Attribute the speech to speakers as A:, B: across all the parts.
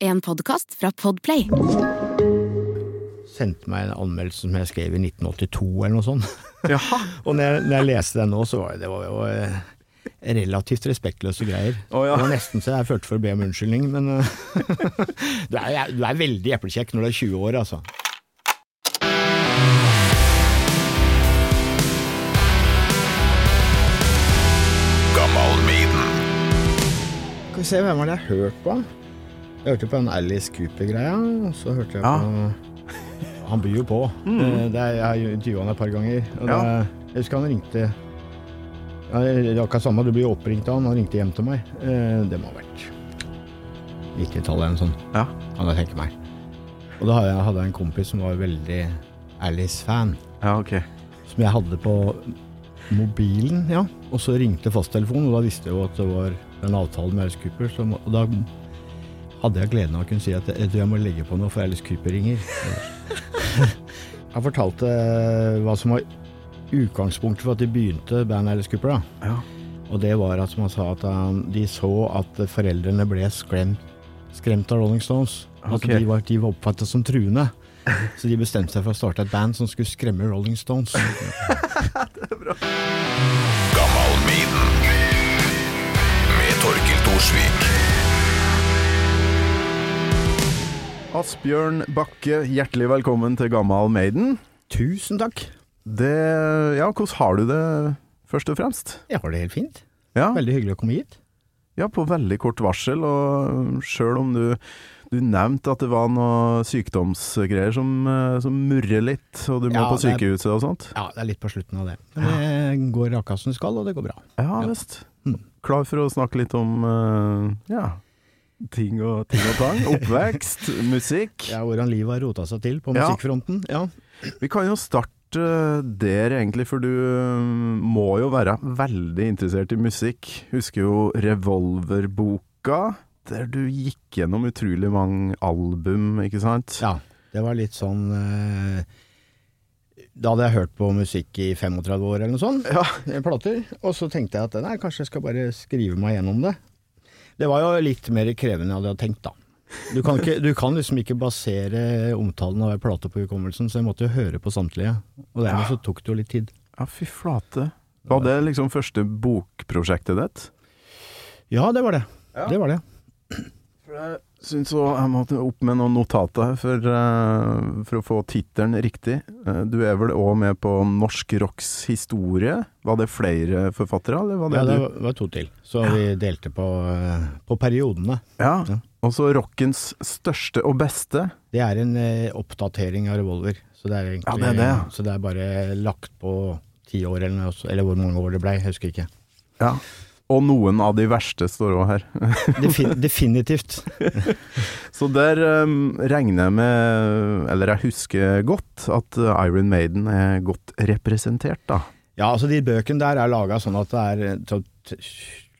A: En podkast fra Podplay.
B: Sendte meg en anmeldelse som jeg skrev i 1982 eller noe sånt.
C: Jaha.
B: Og når jeg, når jeg leste den nå, så var det, var jo eh, relativt respektløse greier.
C: Oh, ja.
B: Det var nesten så jeg følte for å be om unnskyldning, men eh, du, er, du er veldig eplekjekk når du er 20 år, altså. Skal vi se, hvem var det jeg hørte på? Jeg hørte på den Alice Cooper-greia, og så hørte jeg
C: Ja.
B: på Han byr jo på. Mm. Det er, jeg har intervjua han et par ganger. Og
C: Ja.
B: det, jeg husker han ringte ja, Det er akkurat samme, du blir oppringt av han. Han ringte hjem til meg. Eh, Det må ha vært 90-tallet eller noe sånt,
C: Ja.
B: kan jeg tenke meg. Og da hadde jeg, hadde jeg en kompis som var veldig Alice-fan
C: Ja, ok.
B: som jeg hadde på mobilen, ja. Og så ringte fasttelefonen, og da visste jeg jo at det var en avtale med Alice Cooper. Så, og da hadde jeg gleden av å kunne si at jeg, jeg må legge på noe, for Alice Cooper ringer. Han fortalte eh, hva som var utgangspunktet for at de begynte bandet Alice Cooper. da.
C: Ja.
B: Og det var at som han sa, at de så at foreldrene ble skremt, skremt av Rolling Stones.
C: Ok.
B: Altså de var, de var oppfattet som truende. Så de bestemte seg for å starte et band som skulle skremme Rolling Stones.
D: Med Torkil Thorsvik.
C: Asbjørn Bakke, hjertelig velkommen til Gammal Maiden.
B: Tusen takk.
C: Det Ja, hvordan har du det, først og fremst?
B: Jeg har det helt fint.
C: Ja,
B: Veldig hyggelig å komme hit.
C: ja på veldig kort varsel, og sjøl om du du nevnte at det var noe sykdomsgreier som, eh, som murrer litt, og du må
B: Ja,
C: på sykehuset og sånt?
B: Ja, det er litt på slutten av det. Men det går akkurat som det skal, og det går bra.
C: Ja
B: Ja.
C: visst.
B: Mm.
C: Klar for å snakke litt om eh, ja, ting og, ting og tang. Oppvekst, musikk.
B: Ja, Hvordan livet har rota seg til på musikkfronten. Ja.
C: Vi kan jo starte der, egentlig, for du øh, må jo være veldig interessert i musikk. Husker jo Revolverboka, der du gikk gjennom utrolig mange album, ikke sant?
B: ja. Det var litt sånn eh, Da hadde jeg hørt på musikk i 35 år eller noe sånt,
C: Ja.
B: plater, og så tenkte jeg at nei, kanskje jeg skal bare skrive meg gjennom det. Det var jo litt mer krevende enn jeg hadde tenkt, da. Du kan, ikke, du kan liksom ikke basere omtalen av ei plate på hukommelsen, så jeg måtte jo høre på samtlige. Og dermed så tok det jo litt tid.
C: ja, fy flate. Var det liksom første bokprosjektet ditt?
B: Ja, det var det.
C: Ja.
B: Det var det.
C: For jeg òg jeg måtte opp med noen notater for, uh, for å få tittelen riktig. Uh, du er vel òg med på Norsk rocks historie? Var det flere forfattere, eller var det
B: Ja, det var, var to til. Så vi delte på, uh, på periodene.
C: Ja.
B: Ja.
C: Og så rockens største og beste.
B: Det er en oppdatering av revolver. Så det er egentlig
C: Ja, det er det, ja.
B: Så det er bare lagt på ti år eller eller hvor mange år det blei, husker ikke.
C: Ja. Og noen av de verste står òg her.
B: Defin definitivt.
C: Så der um, regner jeg med, eller jeg husker godt, at uh, Iron Maiden er godt representert, da.
B: Ja, altså de bøkene der er laga sånn at det er eh,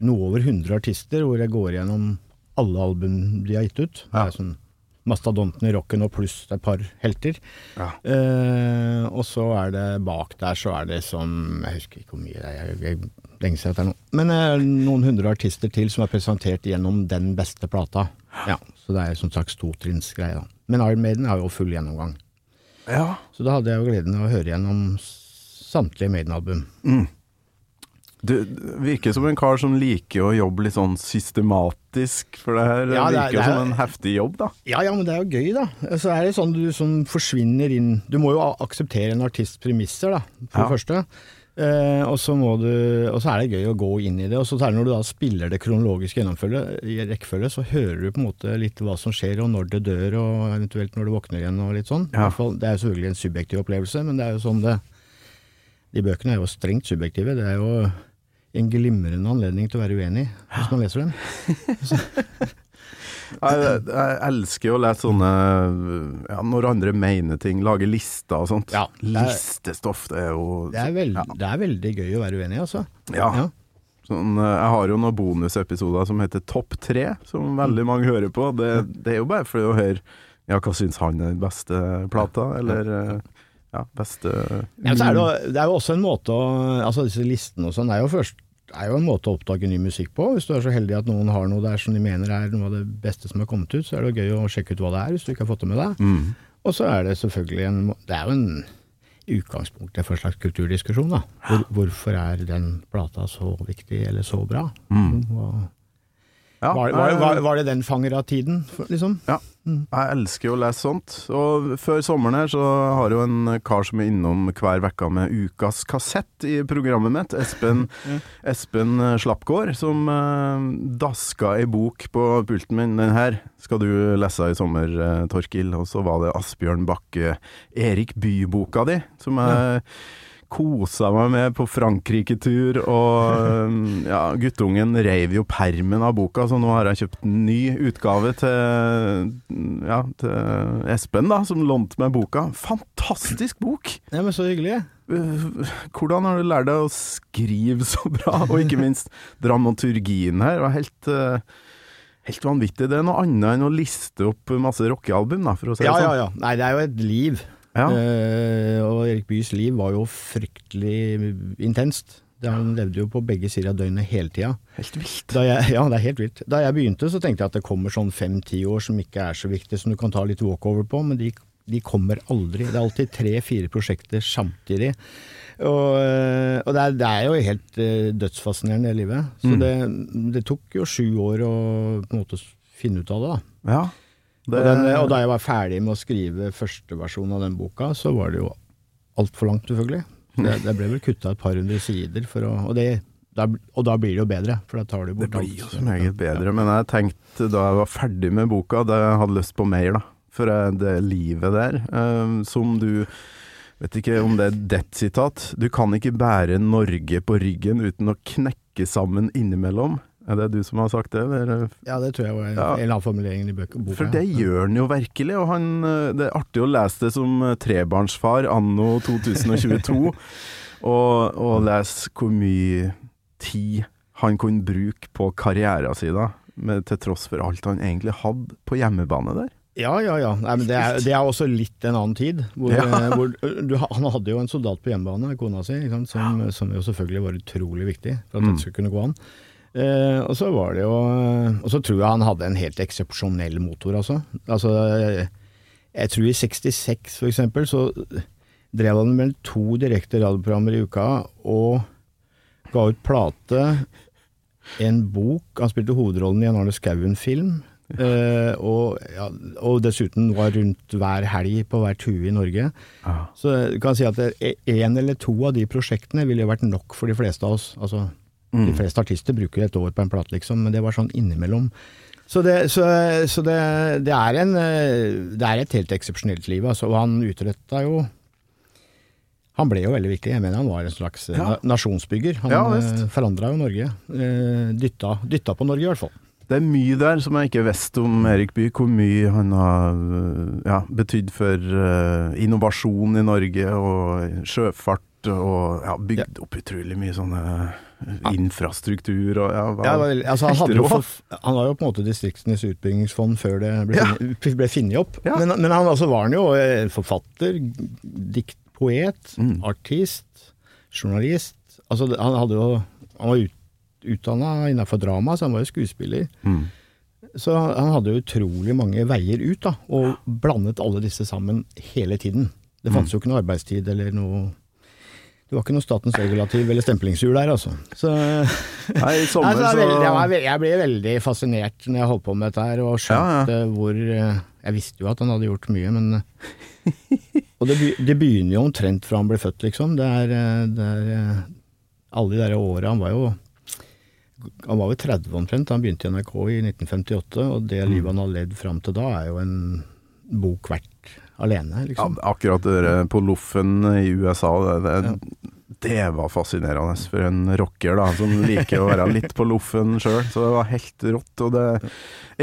B: noe over 100 artister, hvor jeg går gjennom alle album de har gitt ut. Det er sånn Mastodonten i rocken og pluss et par helter.
C: Ja.
B: Eh, og så er det bak der, så er det som Jeg husker ikke hvor mye det er, jeg, jeg, lenge siden det er noe. Men eh, noen hundre artister til som er presentert gjennom den beste plata. Ja, Så det er som sagt totrinnsgreie. Men Iron Maiden har jo full gjennomgang.
C: Ja.
B: Så da hadde jeg jo gleden av å høre gjennom samtlige Maiden-album.
C: Mm. du virker som en kar som liker å jobbe litt sånn systematisk, for det her
B: Ja, det er-
C: virker
B: er-
C: som en heftig jobb, da.
B: Ja, ja, men det er jo gøy, da. Så er det sånn du som forsvinner inn Du må jo akseptere en artists premisser, da, for
C: Ja.
B: det første. Eh, og, så du, og så er det gøy å gå inn i det. Og så det når du da spiller det kronologiske rekkefølge, så hører du på en måte litt hva som skjer, og når det dør, og eventuelt når du våkner igjen, og litt sånn. I
C: Ja.
B: hvert fall, det er jo selvfølgelig en subjektiv opplevelse, men det er jo sånn det De bøkene er jo strengt subjektive. Det er jo en glimrende anledning til å være uenig hvis man leser dem.
C: Jeg, jeg elsker å lese sånne ja, Når andre mener ting, lage lister og sånt.
B: Ja, det er-
C: Listestoff, det er jo
B: Det er, veld,
C: Ja.
B: det er veldig gøy å være uenig, altså.
C: Ja.
B: Ja.
C: Sånn, eh, jeg har jo noen bonusepisoder som heter Topp tre, som veldig mange hører på. Det, det er jo bare for å høre Ja, hva syns han er den beste plata, eller eh, ja, beste
B: Ja, så er det, jo- det er jo også en måte å Altså disse listene og sånn, det er jo først er jo en måte å oppdage ny musikk på. Hvis du er så heldig at noen har noe der som de mener er noe av det beste som har kommet ut, så er det gøy å sjekke ut hva det er, hvis du ikke har fått det med deg.
C: Mm.
B: Og så er det selvfølgelig en Det er jo en utgangspunkt for en slags kulturdiskusjon, da. Hvor, hvorfor er den plata så viktig, eller så bra?
C: Mm.
B: Hva,
C: Ja,
B: var, var, var, var det den fanger av tiden, liksom?
C: Ja, jeg elsker å lese sånt. Og før sommeren her så har jo en kar som er innom hver uke med ukas kassett i programmet mitt, Espen, Espen Slappgård, som eh, daska ei bok på pulten min. Den her skal du lese i sommer, eh, Torkil. Og så var det Asbjørn Bakke, Erik Bye-boka di, som jeg kosa meg med på Frankrike-tur, og um, ja, guttungen reiv jo permen av boka, så nå har jeg kjøpt en ny utgave til, ja, til Espen, da, som lånte meg boka. Fantastisk bok!
B: Ja, men så hyggelig.
C: Uh, Hvordan har du lært deg å skrive så bra, og ikke minst dramaturgien her? var helt, uh, helt vanvittig. Det er noe annet enn å liste opp masse rockealbum, da, for å si det
B: Ja, ja,
C: sånn.
B: ja. Nei, det er jo et liv.
C: Ja.
B: Eh, og Erik Byes liv var jo fryktelig intenst. Han levde jo på begge sider av døgnet hele tida.
C: Helt vilt.
B: Jeg, ja, det er helt vilt. Da jeg begynte, så tenkte jeg at det kommer sånn fem-ti år som ikke er så viktige, som du kan ta litt walkover på, men de, de kommer aldri. Det er alltid tre-fire prosjekter samtidig. Og, øh, og det, er, det er jo helt øh, dødsfascinerende, det livet. Så
C: Mm.
B: det, det tok jo sju år å på en måte finne ut av det, da.
C: Ja. Det,
B: Og, den, og da jeg var ferdig med å skrive første versjon av den boka, så var det jo altfor langt, selvfølgelig. Det, det ble vel kutta et par hundre sider, for å, og, det, da, og da blir det jo bedre, for da tar du
C: Det
B: bort
C: blir jo
B: alt.
C: så meget bedre, men jeg tenkte da jeg var ferdig med boka, da jeg hadde lyst på mer, da. For det livet der, um, som du Vet ikke om det er det sitat. Du kan ikke bære Norge på ryggen uten å knekke sammen innimellom. Er det du som har sagt det, eller?
B: Ja, det tror jeg var en,
C: Ja.
B: eller annen formulering i boka.
C: For det gjør han jo virkelig, og han, eh, det er artig å lese det som eh, trebarnsfar anno 2022, og, og lese hvor mye tid han kunne bruke på karrieren sin, til tross for alt han egentlig hadde på hjemmebane der.
B: Ja, ja, ja. Nei, men det, er, det er også litt en annen tid. Hvor,
C: Ja.
B: eh, hvor, du, han hadde jo en soldat på hjemmebane, kona si, som, som jo selvfølgelig var utrolig viktig for at
C: Mm.
B: dette skulle kunne gå an. Eh, og så var det jo Og så tror jeg han hadde en helt eksepsjonell motor, altså. altså eh, jeg tror i 66 for eksempel, så drev han med to direkte radioprogrammer i uka og ga ut plate, en bok Han spilte hovedrollen i en Arne Skouen-film. Eh, og, ja, og dessuten var rundt hver helg på hver tue i Norge. Så du kan si at én eller to av de prosjektene ville vært nok for de fleste av oss. Altså, De fleste artister bruker et år på en plate, liksom, men det var sånn innimellom. Så det, så, så det, det, er, en, eh, det er et helt eksepsjonelt liv. Altså, og han utretta jo Han ble jo veldig viktig. Jeg mener han var en slags eh,
C: Ja.
B: nasjonsbygger. Han
C: Ja,
B: ja, forandra jo Norge. Eh, dytta, dytta på Norge, i hvert fall.
C: Det er mye der som jeg ikke visste om Erik Bye, hvor mye han har ja, betydd for innovasjon i Norge og sjøfart, og ja, bygd opp utrolig mye sånne infrastruktur og ja, hva-
B: Ja, altså, han, for, han var jo på en måte Distriktenes utbyggingsfond før det ble,
C: Ja.
B: funnet, ble funnet opp.
C: Ja.
B: Men, men han altså var han jo eh, forfatter, diktpoet,
C: Mm.
B: artist, journalist. Altså, han hadde jo Han var ut, utdanna innenfor drama, så han var jo skuespiller.
C: Mm.
B: Så han hadde jo utrolig mange veier ut, da, og blandet alle disse sammen hele tiden. Det fantes jo ikke noe arbeidstid eller noe Det var ikke noe statens regulativ eller stemplingshjul der, altså. Så
C: Nei, i sommer
B: så altså, jeg, jeg ble veldig fascinert når jeg holdt på med dette her, og skjønte hvor eh, Jeg visste jo at han hadde gjort mye, men eh, Og det, det begynner jo omtrent fra han ble født, liksom. Det er, eh, det er Alle de der åra Han var jo Han var jo 30 omtrent han begynte i NRK i 1958, og det livet han har levd fram til da, er jo en bok verdt alene,
C: ja,
B: liksom.
C: Akkurat det der på loffen i USA, det, det, det var fascinerende for en rocker da, som liker å være litt på loffen sjøl. Så det var helt rått. Og det,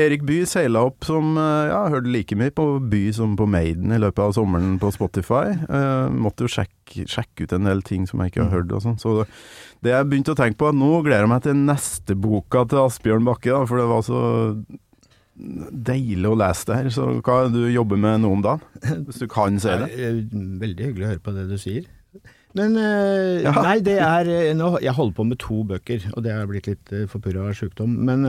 C: Erik Bye seila opp som eh, Ja, hørte like mye på By som på Maiden i løpet av sommeren på Spotify. Uh, måtte jo sjekke, sjekke ut en del ting som jeg ikke har hørt og sånn. Så det, det jeg begynte å tenke på, at nå gleder jeg meg til neste boka til Asbjørn Bakke, da, for det var så deilig å lese det her. Så hva du jobber med nå om dagen? Hvis du kan si det.
B: Eh, veldig hyggelig å høre på det du sier. Men eh,
C: Ja.
B: nei, det er eh, nå, Jeg holder på med to bøker, og det har blitt litt forpurra av sjukdom. Men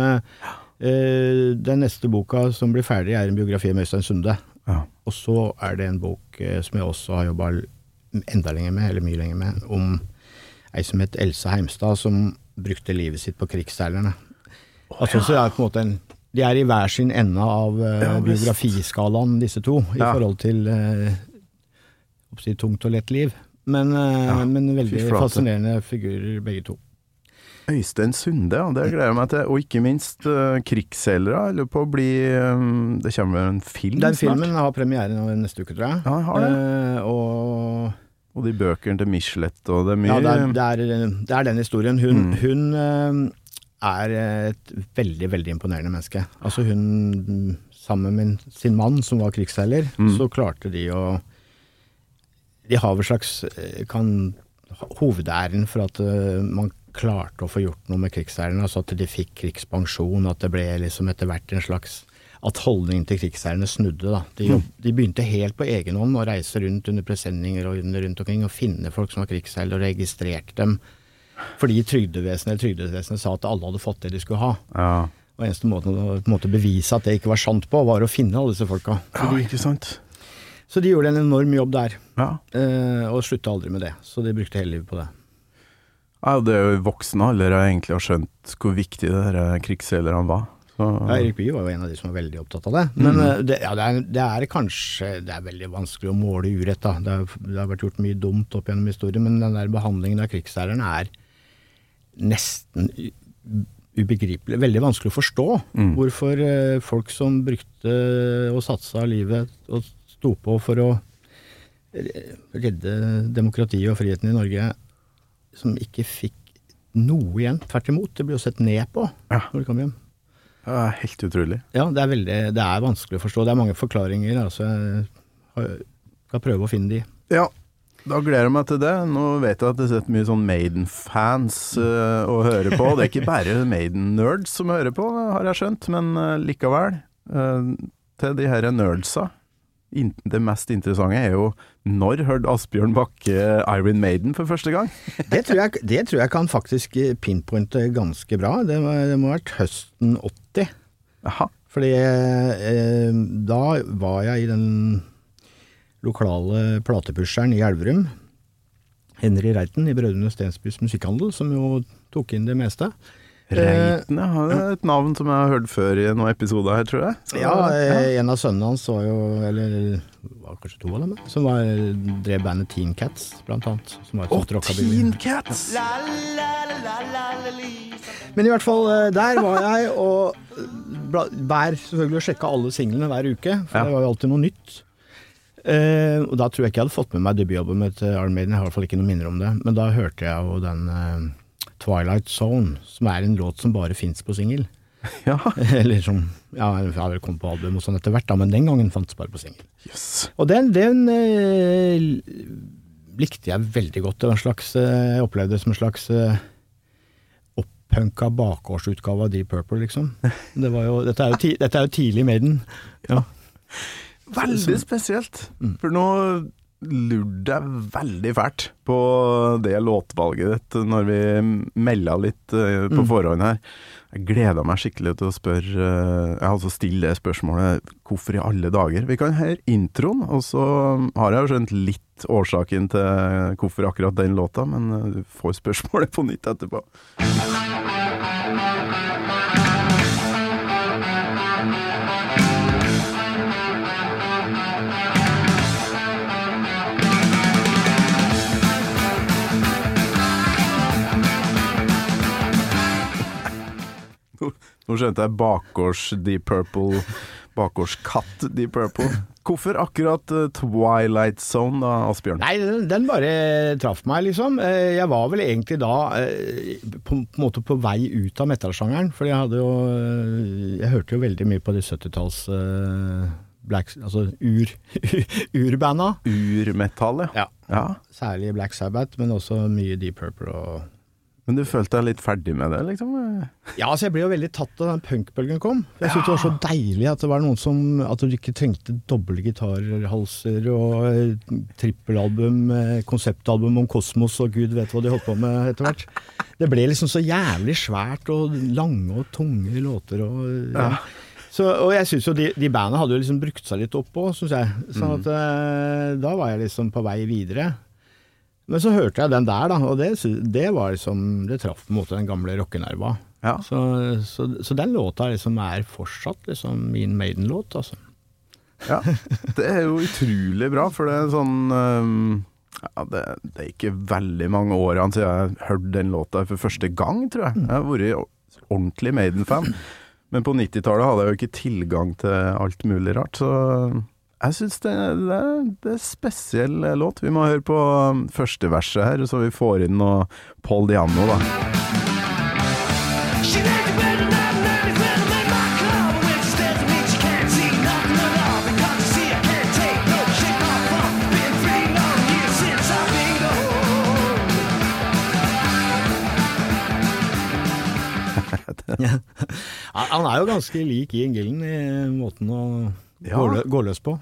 B: den neste boka som blir ferdig, er en biografi om Øystein Sunde.
C: Ja.
B: Og så er det en bok som jeg også har jobba enda lenger med, eller mye lenger med, om ei som het Else Heimstad, som brukte livet sitt på krigsseilerne. altså, så det er på en måte en De er i hver sin ende av
C: uh,
B: biografiskalaen, disse to, i
C: Ja.
B: forhold til uh, si, tungt og lett liv. Men, uh,
C: Ja,
B: men veldig fascinerende figurer, begge to.
C: Øystein Sunde, ja, det gleder jeg meg til. Og ikke minst uh, krigsseilere. Jeg lurer på å bli um, Det kommer en film
B: Den
C: snart?
B: filmen har premiere neste uke, tror jeg.
C: Ja, den har det.
B: Uh, og
C: Og de bøkene til Michelet, og det er mye
B: Ja, det er, det er, det er den historien. Hun,
C: Mm.
B: hun eh, er et veldig, veldig imponerende menneske. Altså hun, sammen med sin mann som var krigsseiler,
C: Mm.
B: så klarte de å De har vel slags eh, kan Hovedæren for at eh, man klarte å få gjort noe med krigsseilerne, altså at de fikk krigspensjon, at det ble liksom etter hvert en slags at holdningen til krigsseilerne snudde. da. De, jobb- de begynte helt på egen hånd å reise rundt under presenninger og rundt omkring og finne folk som var krigsseilere, og registrerte dem. Fordi trygdevesenet eller trygdevesenet sa at alle hadde fått det de skulle ha.
C: Ja.
B: Og eneste måten å på en måte bevise at det ikke var sant på, var å finne alle disse folka.
C: ja, ikke sant?
B: Så de gjorde en enorm jobb der,
C: Ja.
B: eh, og slutta aldri med det. Så de brukte hele livet på det.
C: ja, det er jo voksne alder jeg egentlig har skjønt hvor viktig det her krigsseilerne var. Så,
B: Ja, Erik Bye var jo en av de som var veldig opptatt av det. Men mm. det, ja, det, er, det er kanskje Det er veldig vanskelig å måle urett, da. Det, er, det har vært gjort mye dumt opp gjennom historien, men den der behandlingen av krigsseilerne er nesten ubegripelig. Veldig vanskelig å forstå.
C: Mm.
B: Hvorfor eh, folk som brukte og satsa livet og sto på for å redde demokratiet og friheten i Norge, som ikke fikk noe igjen. Tvert imot. Det ble jo sett ned på
C: Ja.
B: når de kom hjem.
C: det er helt utrolig.
B: Ja, det er, veldig, det er vanskelig å forstå. Det er mange forklaringer. Altså, jeg skal prøve å finne de.
C: Ja, da gleder jeg meg til det. Nå vet jeg at det sitter mye sånn Maiden-fans uh, og hører på. Det er ikke bare Maiden-nerds som hører på, har jeg skjønt, men uh, likevel. Uh, til de her nerdsa. In det mest interessante er jo når hørte Asbjørn Bakke Iron Maiden for første gang?
B: Det tror jeg, det tror jeg kan faktisk pinpointe ganske bra. Det må, det må ha vært høsten 80.
C: Jaha.
B: Fordi eh, da var jeg i den lokale platepusheren i Elverum. Henry Reiten i Brødrene Stensbys Musikkhandel, som jo tok inn det meste.
C: Reiten, ja. Det er et navn som jeg har hørt før i noen episoder her, tror jeg. Så,
B: Ja, eh, en av sønnene hans var jo, eller var kanskje to av dem, som var, drev bandet Teen Cats, blant annet. Som var et sånt rockabilly.
C: Teen Cats!
B: Men i hvert fall, eh, der var jeg og bær selvfølgelig og sjekka alle singlene hver uke, for
C: Ja.
B: det var jo alltid noe nytt. Eh, og da tror jeg ikke jeg hadde fått med meg debutalbumet til Iron Maiden, jeg har i hvert fall ikke noe minner om det. Men da hørte jeg jo den eh, Twilight Zone, som er en låt som bare fins på singel.
C: Ja,
B: Eller som Ja, jeg har vel kommet på album og sånn etter hvert, da, men den gangen fantes bare på singel.
C: yes.
B: Og den, den eh, likte jeg veldig godt. En slags eh, Jeg opplevde det som en slags eh, opppunka bakgårdsutgave av Deep Purple, liksom. Det var jo, dette, er jo ti, dette er jo tidlig Maiden. Ja.
C: Veldig spesielt. For nå lurte jeg veldig fælt på det låtvalget ditt når vi melda litt eh, på forhånd her. Jeg gleda meg skikkelig til å spørre eh, Jeg altså stille spørsmålet hvorfor i alle dager? Vi kan høre introen, og så har jeg jo skjønt litt årsaken til hvorfor akkurat den låta, men eh, du får spørsmålet på nytt etterpå. Nå skjønte jeg bakgårds Deep Purple, bakgårdskatt Deep Purple. Hvorfor akkurat eh, Twilight Zone da, Asbjørn?
B: Nei, den, den bare traff meg, liksom. Eh, Jeg var vel egentlig da eh, på, på måte på vei ut av metallsjangeren, for jeg hadde jo Jeg hørte jo veldig mye på de 70-talls eh, black Altså ur, urbanda.
C: Urmetallet?
B: Ja.
C: ja.
B: Særlig Black Sabbath, men også mye Deep Purple og
C: Men du følte deg litt ferdig med det, liksom?
B: Ja, altså jeg ble jo veldig tatt da den punkbølgen kom. Jeg syntes det var så deilig at det var noen som At du ikke trengte doble gitarhalser og eh, trippelalbum, eh, konseptalbum om kosmos og gud vet hva de holdt på med etter hvert. Det ble liksom så jævlig svært og lange og tunge låter og ja. Så, og jeg syns jo de, de bandene hadde jo liksom brukt seg litt opp òg, syns jeg. Sånn at mm. da var jeg liksom på vei videre. Men så hørte jeg den der, da, og det, det var liksom Det traff måte den gamle rockenerva.
C: Ja.
B: Så, så, så den låta liksom er fortsatt liksom min Maiden-låt, altså.
C: Ja, det er jo utrolig bra, for det er sånn ja, det, det er ikke veldig mange årene siden jeg hørte den låta for første gang, tror jeg. Jeg har vært ordentlig Maiden-fan. Men på 90-tallet hadde jeg jo ikke tilgang til alt mulig rart, så jeg syns det, det, det er spesiell låt. Vi må høre på um, første verset her, så vi får inn noe Paul Diano, da.
B: Han er jo ganske lik Ian Gillen i måten å
C: Ja.
B: gå, lø gå løs på.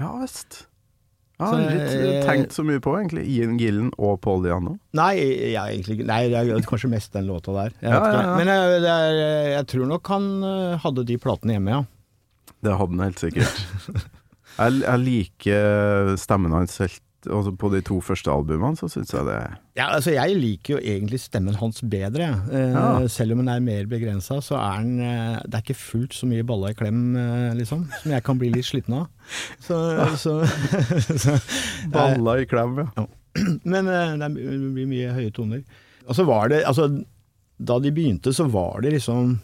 C: Ja visst.
B: Jeg
C: har
B: eh,
C: tenkt så mye på, egentlig. Ian Gillen og Paul Diano.
B: Nei, jeg, egentlig, nei, jeg gjør kanskje mest den låta der. Jeg
C: Ja, ja, ja.
B: Men jeg, det er, jeg tror nok han eh, hadde de platene hjemme, ja.
C: Det hadde han helt sikkert. jeg, jeg liker stemmen hans helt altså På de to første albumene så syns jeg det
B: Ja, altså Jeg liker jo egentlig stemmen hans bedre. Eh,
C: Ja.
B: Selv om den er mer begrensa, så er den eh, Det er ikke fullt så mye balla i klem, eh, liksom. Som jeg kan bli litt sliten av. Så, så, så eh,
C: Balla i klem, ja.
B: Men det blir mye høye toner. Og så var det Altså, da de begynte, så var det liksom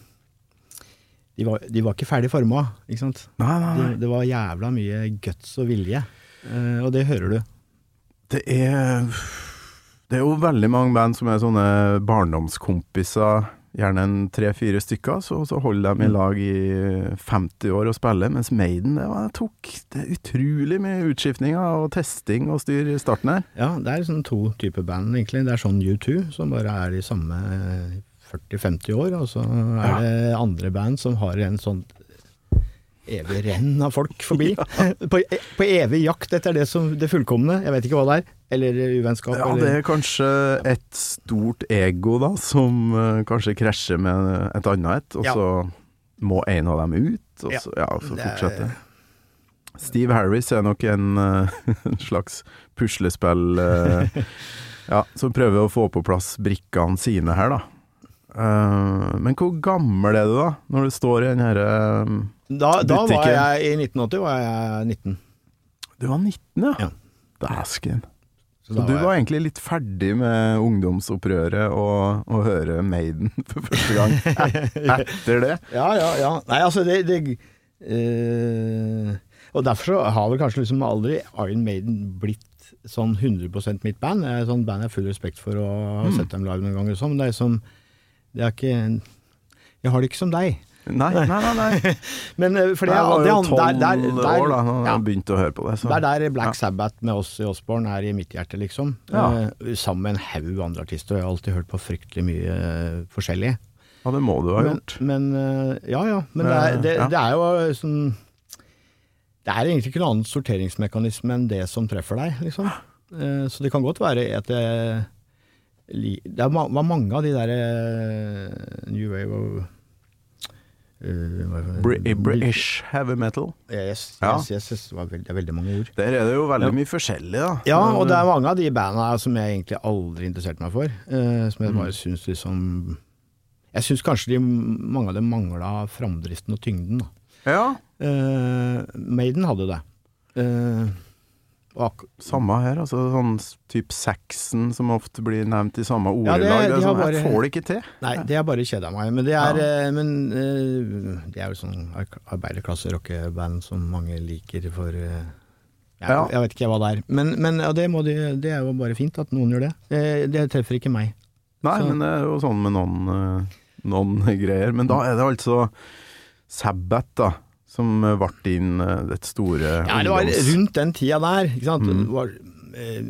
B: De var, de var ikke ferdig forma, ikke sant.
C: Nei, nei,
B: Det,
C: De,
B: det var jævla mye guts og vilje. Eh, og det hører du.
C: Det er Det er jo veldig mange band som er sånne barndomskompiser. Gjerne en tre-fire stykker, så, så holder de i lag i 50 år og spiller. Mens Maiden, det, var, tok det utrolig mye utskiftninger og testing og styr i starten her.
B: Ja, det er sånn to typer band, egentlig. Det er sånn U2, som bare er de samme 40-50 år, og så er det andre band som har en sånn evig renn av folk forbi. på, på evig jakt etter det, som, det fullkomne. Jeg vet ikke hva det er. Eller uvennskap.
C: Ja, det er kanskje et stort ego, da, som uh, kanskje krasjer med et annet et, og
B: Ja.
C: så må en av dem ut, og så, ja, så
B: Det er-.
C: Steve Harris er nok en, eh, en slags puslespill eh, ja, som prøver å få på plass brikkene sine her, da. Men hvor gammel er du da, når du står i den herre
B: Da, da var jeg I 1980 var jeg 19.
C: Du var 19, ja?
B: Ja.
C: Dæsken.
B: Så
C: Så du
B: var
C: var egentlig litt ferdig med ungdomsopprøret og å høre Maiden for første gang etter det?
B: Ja, ja, ja. Nei, altså det, det eh, Og derfor så har vel kanskje liksom aldri Iron Maiden blitt sånn 100 mitt band. Er et sånt band jeg har full respekt for å ha
C: Mm.
B: sett dem live noen ganger sånn, men det er som Det er ikke Jeg har det ikke som deg.
C: Nei, nei, nei. nei.
B: Men eh, for det,
C: Jeg var jo tolv år da når
B: ja,
C: jeg begynte å høre på det. Så.
B: det er der Black Sabbath med oss i Osborne er i mitt hjerte, liksom.
C: Ja.
B: Eh, sammen med en haug andre artister. Jeg har alltid hørt på fryktelig mye eh, forskjellig.
C: Ja, det må du ha
B: men,
C: gjort.
B: Men eh, Ja ja, men det er, det,
C: Ja.
B: det er jo sånn Det er egentlig ikke noen annen sorteringsmekanisme enn det som treffer deg, liksom. Eh, Så det kan godt være at det Det var mange av de der eh, New Wave og eh,
C: British heavy metal.
B: Yes,
C: Ja.
B: yes, yes, yes. Det, var veldig, det er veldig mange ord.
C: Der er det jo veldig
B: Ja.
C: mye forskjellig, da.
B: Ja, og det er mange av de banda som jeg egentlig aldri interesserte meg for. eh, som jeg bare syns liksom Jeg syns kanskje de, mange av dem mangla framdriften og tyngden. Da.
C: Ja,
B: Eh, Maiden hadde det. Eh, ak
C: samme her. altså Sånn type typ Saxon, som ofte blir nevnt i samme ordelag.
B: Ja,
C: det,
B: de
C: sånn,
B: bare-
C: får det ikke til.
B: nei, det har bare kjeda meg. Men det er,
C: Ja.
B: eh, men, uh, det er jo sånn ar- arbeiderklasse-rockeband som mange liker for uh, jeg,
C: Ja.
B: jeg vet ikke hva det er. Men, men ja, det, de, det er jo bare fint at noen gjør det. Det, det treffer ikke meg.
C: Nei,
B: Så-
C: men det er jo sånn med noen, eh, noen greier. Men da er det altså Sabbat, da, som ble din eh, det store
B: Ja, det var rundt den tida der.
C: Mm.
B: Det var, eh,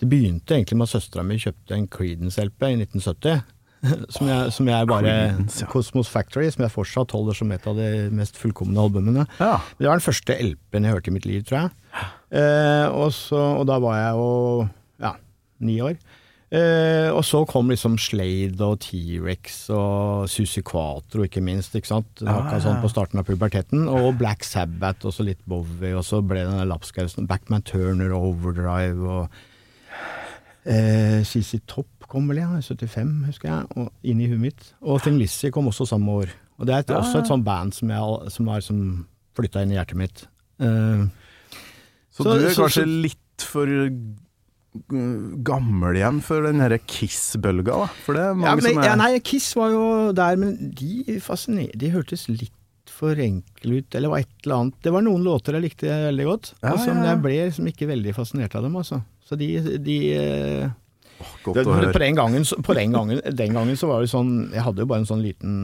B: Det begynte egentlig med at søstera mi kjøpte en Creedence-LP i 1970. Som jeg, som jeg bare
C: Creedence, ja.
B: Cosmos Factory, som jeg fortsatt holder som et av de mest fullkomne albumene.
C: Ja.
B: Det var den første LP-en jeg hørte i mitt liv, tror jeg. Eh, og, så, og da var jeg jo ja, ni år. Eh, og så kom liksom Slade og T-rex og Susi Quatro, ikke minst. ikke sant?
C: Ja,
B: akkurat
C: ja.
B: sånn på starten av puberteten. Og Black Sabbath og så litt Bowie, og så ble det den lapskausen. Backman Turner, og Overdrive og eh, CC Topp kom vel, ja. i 75, husker jeg. Og inn i huet mitt. Og Thing Lizzie kom også samme år. Og det er et,
C: Ja,
B: også et sånt band som, jeg, som var, som flytta inn i hjertet mitt. Eh,
C: Så,
B: Så-
C: du er
B: så-
C: kanskje
B: så-
C: litt for gammel igjen for den herre Kiss-bølga, da? For det er
B: Ja, men,
C: som er
B: ja, nei, Kiss var jo der, men de fasciner... De hørtes litt for enkle ut, eller var et eller annet. Det var noen låter jeg likte veldig godt,
C: Ja,
B: altså,
C: ja,
B: men jeg ble liksom ikke veldig fascinert av dem, altså. Så de, de eh,
C: Godt
B: det,
C: å
B: På den gangen, på den gangen, den gangen så var det sånn Jeg hadde jo bare en sånn liten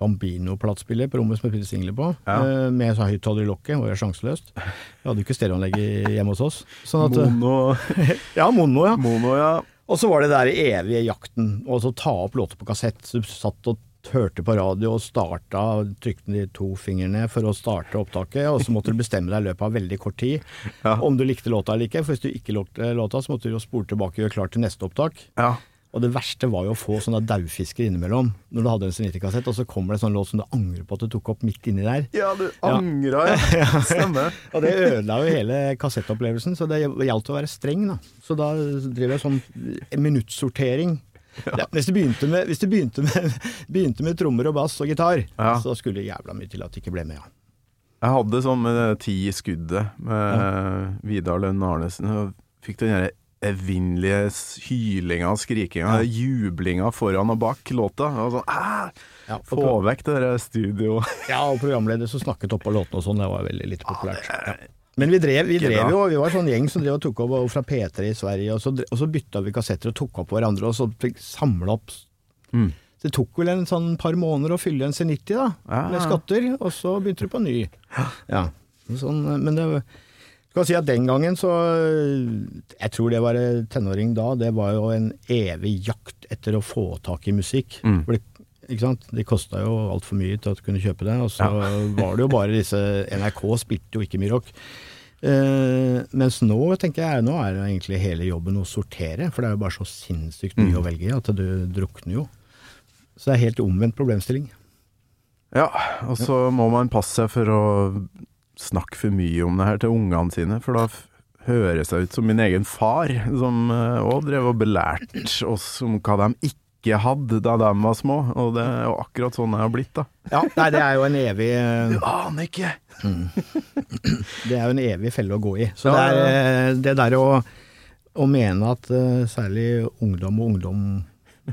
B: Bambino-platespiller på rommet som jeg spilte singler på,
C: Ja.
B: eh, med sånn høyttaler i lokket, og det var sjanseløst. Vi hadde jo ikke stereoanlegg hjemme hos oss. Sånn at,
C: Mono,
B: ja, mono, ja.
C: mono, ja.
B: Og så var det der evige jakten, og så ta opp låter på kassett. Så du satt og hørte på radio og starta, trykte de to fingrene for å starte opptaket, og så måtte du bestemme deg i løpet av veldig kort tid
C: Ja.
B: om du likte låta eller ikke. For hvis du ikke likte låta, så måtte du jo spole tilbake og gjøre klart til neste opptak.
C: ja.
B: Og det verste var jo å få sånne daufisker innimellom, når du hadde en Seniti-kassett, og så kommer det en sånn låt som du angrer på at du tok opp midt inni der.
C: Ja, du
B: Ja.
C: angra, ja. Stemmer.
B: Og det ødela jo hele kassettopplevelsen, så det gjaldt å være streng, da. Så da drev jeg sånn minuttsortering. Ja, hvis du begynte med, det begynte med, begynte med trommer og bass og gitar,
C: Ja.
B: så skulle det jævla mye til at det ikke ble med, ja.
C: Jeg hadde sånn med ti i skuddet med Vidar Lønn Arnesen. Og fikk den derre evinnelige hylinga og skrikinga,
B: Ja.
C: jublinga foran og bak låta. Og sånn, «Æ,
B: Ja,
C: Få
B: og,
C: vekk det der studio.
B: ja, og programleder som snakket oppå låtene og sånn, det var veldig litt populært. Ja. Men vi drev, vi drev jo, vi var sånn gjeng som drev og tok opp og fra P3 i Sverige, og så, og så bytta vi kassetter og tok opp hverandre, og så fikk samla opp
C: Mm.
B: Så det tok vel en sånn par måneder å fylle en C90 da, med skatter, og så begynte du på ny. Ja, sånn, men det skal si at den gangen så Jeg tror det å være tenåring da, det var jo en evig jakt etter å få tak i musikk.
C: Mm.
B: For det, ikke sant? Det kosta jo altfor mye til at du kunne kjøpe det, og så var det jo bare disse NRK spilte jo ikke mye rock. Uh, mens nå tenker jeg nå er det egentlig hele jobben å sortere, for det er jo bare så sinnssykt mye
C: Mm.
B: å velge i at du drukner jo. Så det er helt omvendt problemstilling.
C: Ja, og så må man passe seg for å snakke for mye om det her til ungene sine, for da høres jeg ut som min egen far, som òg drev og belærte oss om hva de ikke hadde da de var små, og det er jo akkurat sånn jeg har blitt, da.
B: Ja, nei, det er jo en evig eh,
C: Du aner ikke!
B: Det er jo en evig felle å gå i. Så
C: Ja,
B: det, er, eh, det der å, å mene at eh, særlig ungdom og ungdom,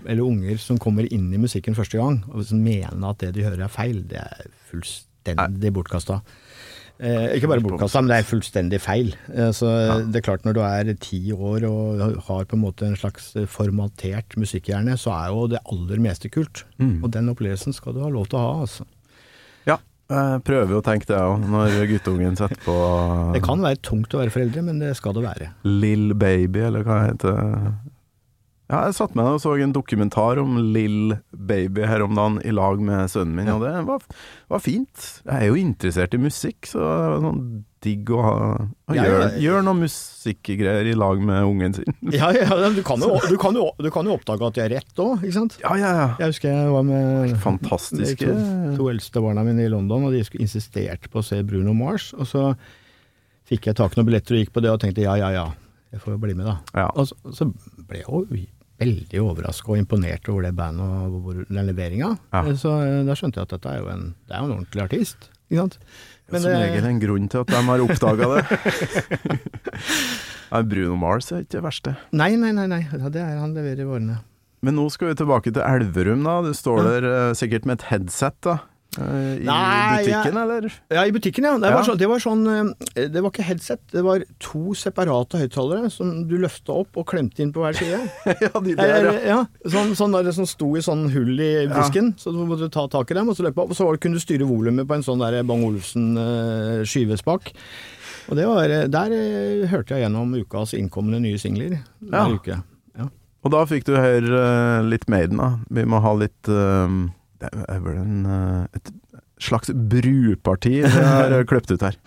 B: eller unger som kommer inn i musikken første gang, og som mener at det de hører er feil, det er fullstendig bortkasta. Eh, ikke bare bortkasta, men det er fullstendig feil. Eh, så det er klart når du er ti år og har på en måte en slags formatert musikkhjerne, så er jo det aller meste kult.
C: Mm.
B: Og den opplevelsen skal du ha lov til å ha, altså.
C: Ja, jeg prøver å tenke det òg, når guttungen setter på
B: Det kan være tungt å være foreldre, men det skal det være.
C: Lill Baby, eller hva heter det. Ja, jeg satt med og så en dokumentar om Lill Baby her om dagen i lag med sønnen min, og det var, var fint. Jeg er jo interessert i musikk, så det var sånn digg å, ha, å
B: Ja,
C: gjøre,
B: ja.
C: gjøre noe musikkgreier i lag med ungen sin.
B: Ja, ja du, kan jo, du, kan jo, du kan jo oppdage at de er rett òg, ikke sant?
C: Ja, ja, ja.
B: Jeg husker jeg var med
C: Fantastiske
B: de to, to eldste barna mine i London, og de insisterte på å se Bruno Mars. Og så fikk jeg tak i noen billetter og gikk på det, og tenkte ja, ja, ja, jeg får jo bli med, da.
C: Ja.
B: Og så, så ble jeg jo veldig overraska og imponert over det bandet og hvor- den leveringa.
C: Ja.
B: Så eh, da skjønte jeg at dette er jo en, det er jo en ordentlig artist. Ikke sant?
C: Som
B: eh,
C: regel en grunn til at de har oppdaga det. Er Bruno Mars er ikke det verste.
B: Nei, nei, nei, nei. Ja, det er han leverer i vårene.
C: Men nå skal vi tilbake til Elverum, da. Du står der eh, sikkert med et headset, da. Eh, I
B: Nei,
C: butikken, eller?
B: Ja, i butikken, ja. Det
C: Ja.
B: var, sånn, det var sånn eh, Det var ikke headset, det var to separate høyttalere som du løfta opp og klemte inn på hver side.
C: ja, de
B: der, ja. Sånn, sånn der, som sto i sånn hull i
C: Ja.
B: disken, så du måtte ta tak i dem, og så løpe opp. Og så kunne du styre volumet på en sånn der Bang Olufsen eh, skyvespak. Og det var, eh, der eh, hørte jeg gjennom ukas innkommende nye singler hver
C: Ja.
B: uke. Ja.
C: Og da fikk du høre eh, litt Maiden, da. Vi må ha litt eh, Det er vel en, eh, et slags bruparti vi har eh, kløpt ut her.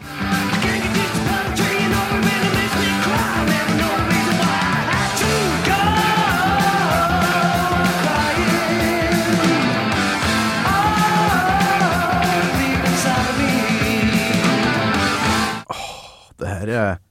E: Oh.
C: Det her er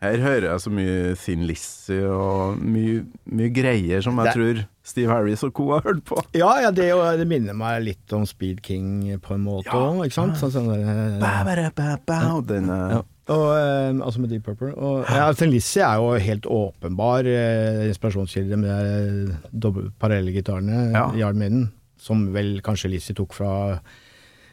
C: Her hører jeg så mye Thin Lizzie og mye, mye greier som jeg
B: Det-
C: tror Steve Harris og co. har hørt på.
B: Ja, ja det, jo, det minner meg litt om Speed King på en måte òg, ikke sant? Sånn, sånn
C: ba, ba, ba, Den er
B: ja. Og, eh, altså med Deep Purple. Og, ja, Thin Lizzie er jo helt åpenbar eh, inspirasjonskilde med de doble parallellgitarene
C: Ja.
B: i Iron Maiden, som vel kanskje Lizzie tok fra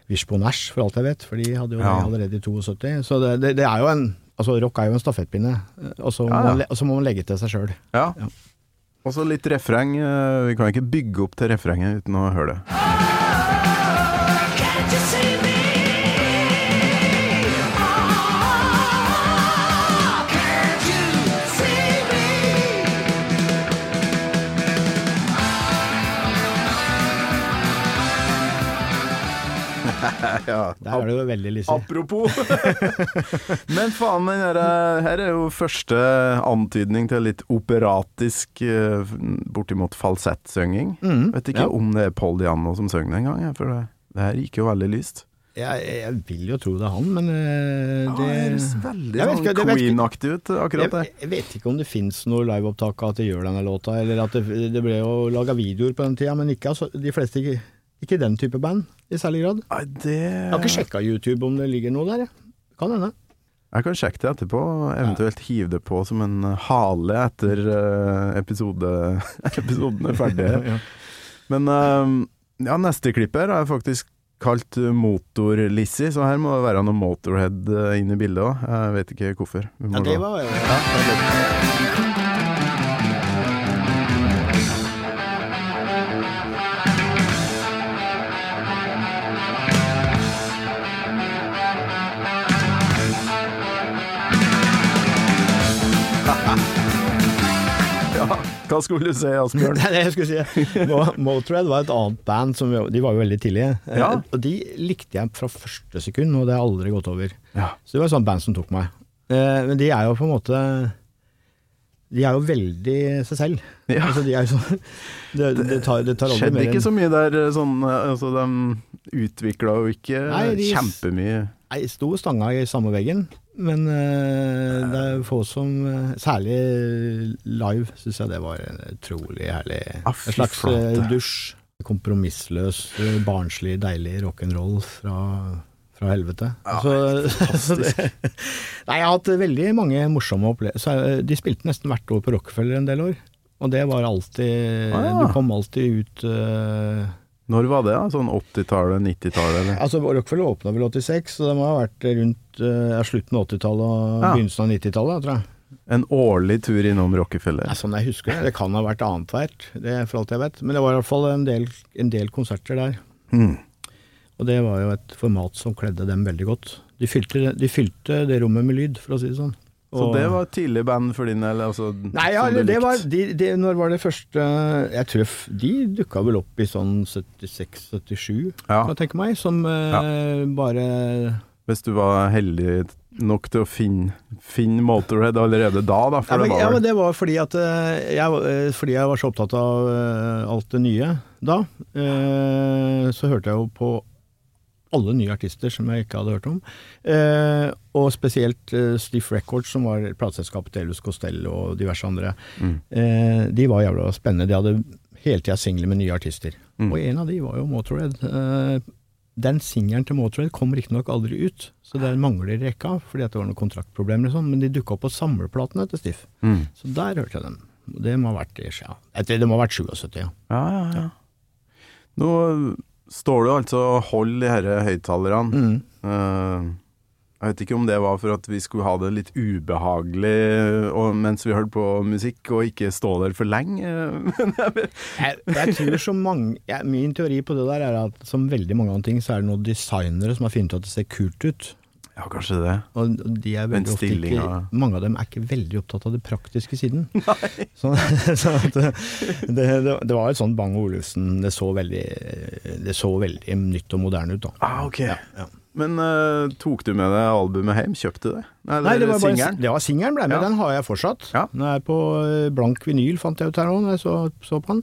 B: Wishbone Ash, for alt jeg vet, for de hadde jo
C: Ja.
B: det allerede i 72. Så det, det, det er jo en Altså, rock er jo en stafettpinne, eh, og så må,
C: Ja, ja.
B: så må man legge til seg sjøl.
C: Ja.
B: Ja.
C: Og så litt refreng. eh, Vi kan ikke bygge opp til refrenget uten å høre det. Ja,
B: Der er du veldig Lizzy.
C: Apropos Men faen, den der, her er jo første antydning til litt operatisk, eh, bortimot falsettsynging.
B: Mm.
C: Vet ikke
B: ja.
C: om det er Paul Diano som synger den gang, for det, det her gikk jo veldig lyst.
B: Jeg, jeg vil jo tro det er han, men eh, det
C: høres veldig sånn. Queen-aktig ut, akkurat det.
B: jeg, jeg vet ikke om det fins noe liveopptak av at de gjør denne låta, eller at det, det ble jo laga videoer på den tida, men ikke altså, de fleste ikke, ikke den type band i særlig grad.
C: Nei, det
B: Jeg har ikke sjekka YouTube om det ligger noe der, jeg. Kan hende.
C: Jeg kan sjekke det etterpå, eventuelt hive det på som en hale etter eh, episode, episoden er ferdig.
B: Ja.
C: Men eh, ja, neste klipp her jeg faktisk kalt eh, Motor-Lizzie, så her må det være noe Motorhead eh, inn i bildet òg. Jeg vet ikke hvorfor.
B: Ja, det var jo
C: Hva skulle du si, Asbjørn?
B: Det jeg skulle si. Mo- Motörhead var et annet band som De var jo veldig tidlige. Eh,
C: Ja.
B: Og de likte jeg fra første sekund, og det har aldri gått over.
C: Ja.
B: Så det var et sånt band som tok meg. Eh, Men de er jo på en måte De er jo veldig seg selv.
C: Ja.
B: Altså, de er sånn Det, det tar, det tar
C: Skjedde ikke så mye der, eh, sånn Altså, de utvikla jo ikke
B: Nei, de-
C: kjempemye.
B: Nei, sto stanga i samme veggen, men uh, det er få som eh, Særlig live syns jeg det var en utrolig herlig.
C: Ah,
B: en slags eh, dusj. Kompromissløs, barnslig, deilig rock'n'roll fra, fra helvete. Så, så det, nei, jeg har hatt veldig mange morsomme opplevelser. De spilte nesten hvert år på Rockefeller en del år. Og det var alltid
C: Ah, ja.
B: Du kom alltid ut eh,
C: Når var det? da? Sånn 80-tallet, 90-tallet.
B: Altså, Rockefeller åpna vel 86, så det må ha vært rundt eh, slutten av 80-tallet og
C: Ja.
B: begynnelsen av 90-tallet, tror jeg.
C: En årlig tur innom Rockefeller.
B: Ja, sånn jeg husker det. Det kan ha vært annethvert, det er for alt jeg vet. Men det var i hvert fall en del, en del konserter der.
C: Mm.
B: Og det var jo et format som kledde dem veldig godt. De fylte, de fylte det rommet med lyd, for å si det sånn.
C: Så det var tidlig band for din del? Altså,
B: Nei, ja, det var de, de, Når var det første Jeg tror de dukka vel opp i sånn 76-77,
C: Ja.
B: kan jeg tenke meg. Som eh, bare
C: Hvis du var heldig nok til å finne, finne Motorhead allerede da, da.
B: Ja, men,
C: det var
B: ja, men det var fordi at eh, jeg, eh, fordi jeg var så opptatt av alt det nye da. så hørte jeg jo på alle nye artister som jeg ikke hadde hørt om. Eh, og spesielt eh, Stiff Records, som var plateselskapet til Elvis Costello og diverse andre.
C: Mm.
B: Eh, de var jævla spennende. De hadde hele tida singler med nye artister.
C: Mm.
B: Og en av de var jo Motorhead. Eh, den singelen til Motorhead kom riktignok aldri ut, så den mangler i rekka fordi det var noen kontraktproblemer og sånn, men de dukka opp på samleplatene til Stiff.
C: Mm.
B: Så der hørte jeg dem. Det må ha vært, ja. Det må ha vært 77, ja.
C: Ja, ja, ja. Nå står du altså og holder de herre høyttalerne.
B: Mm.
C: Uh, jeg vet ikke om det var for at vi skulle ha det litt ubehagelig og, mens vi hørte på musikk, og ikke stå der for lenge. Jeg-
B: Jeg, tror så mange jeg, Min teori på det der er at som veldig mange andre ting, så er det noen designere som har funnet ut at det ser kult ut.
C: Ja, kanskje det.
B: Og de er veldig ofte ikke, mange av dem er ikke veldig opptatt av det praktiske siden. Så, så at det, det, det var et sånt Bang Olufsen Det så veldig Det så veldig nytt og moderne ut, da.
C: Ah, ok.
B: ja.
C: Men uh, tok du med deg albumet hjem? Kjøpte du det? Nei,
B: Nei, det var
C: singelen.
B: Ja, singelen ble med.
C: Ja.
B: Den har jeg fortsatt.
C: Ja.
B: Den er på eh, blank vinyl, fant jeg ut her nå, når jeg så, så på den.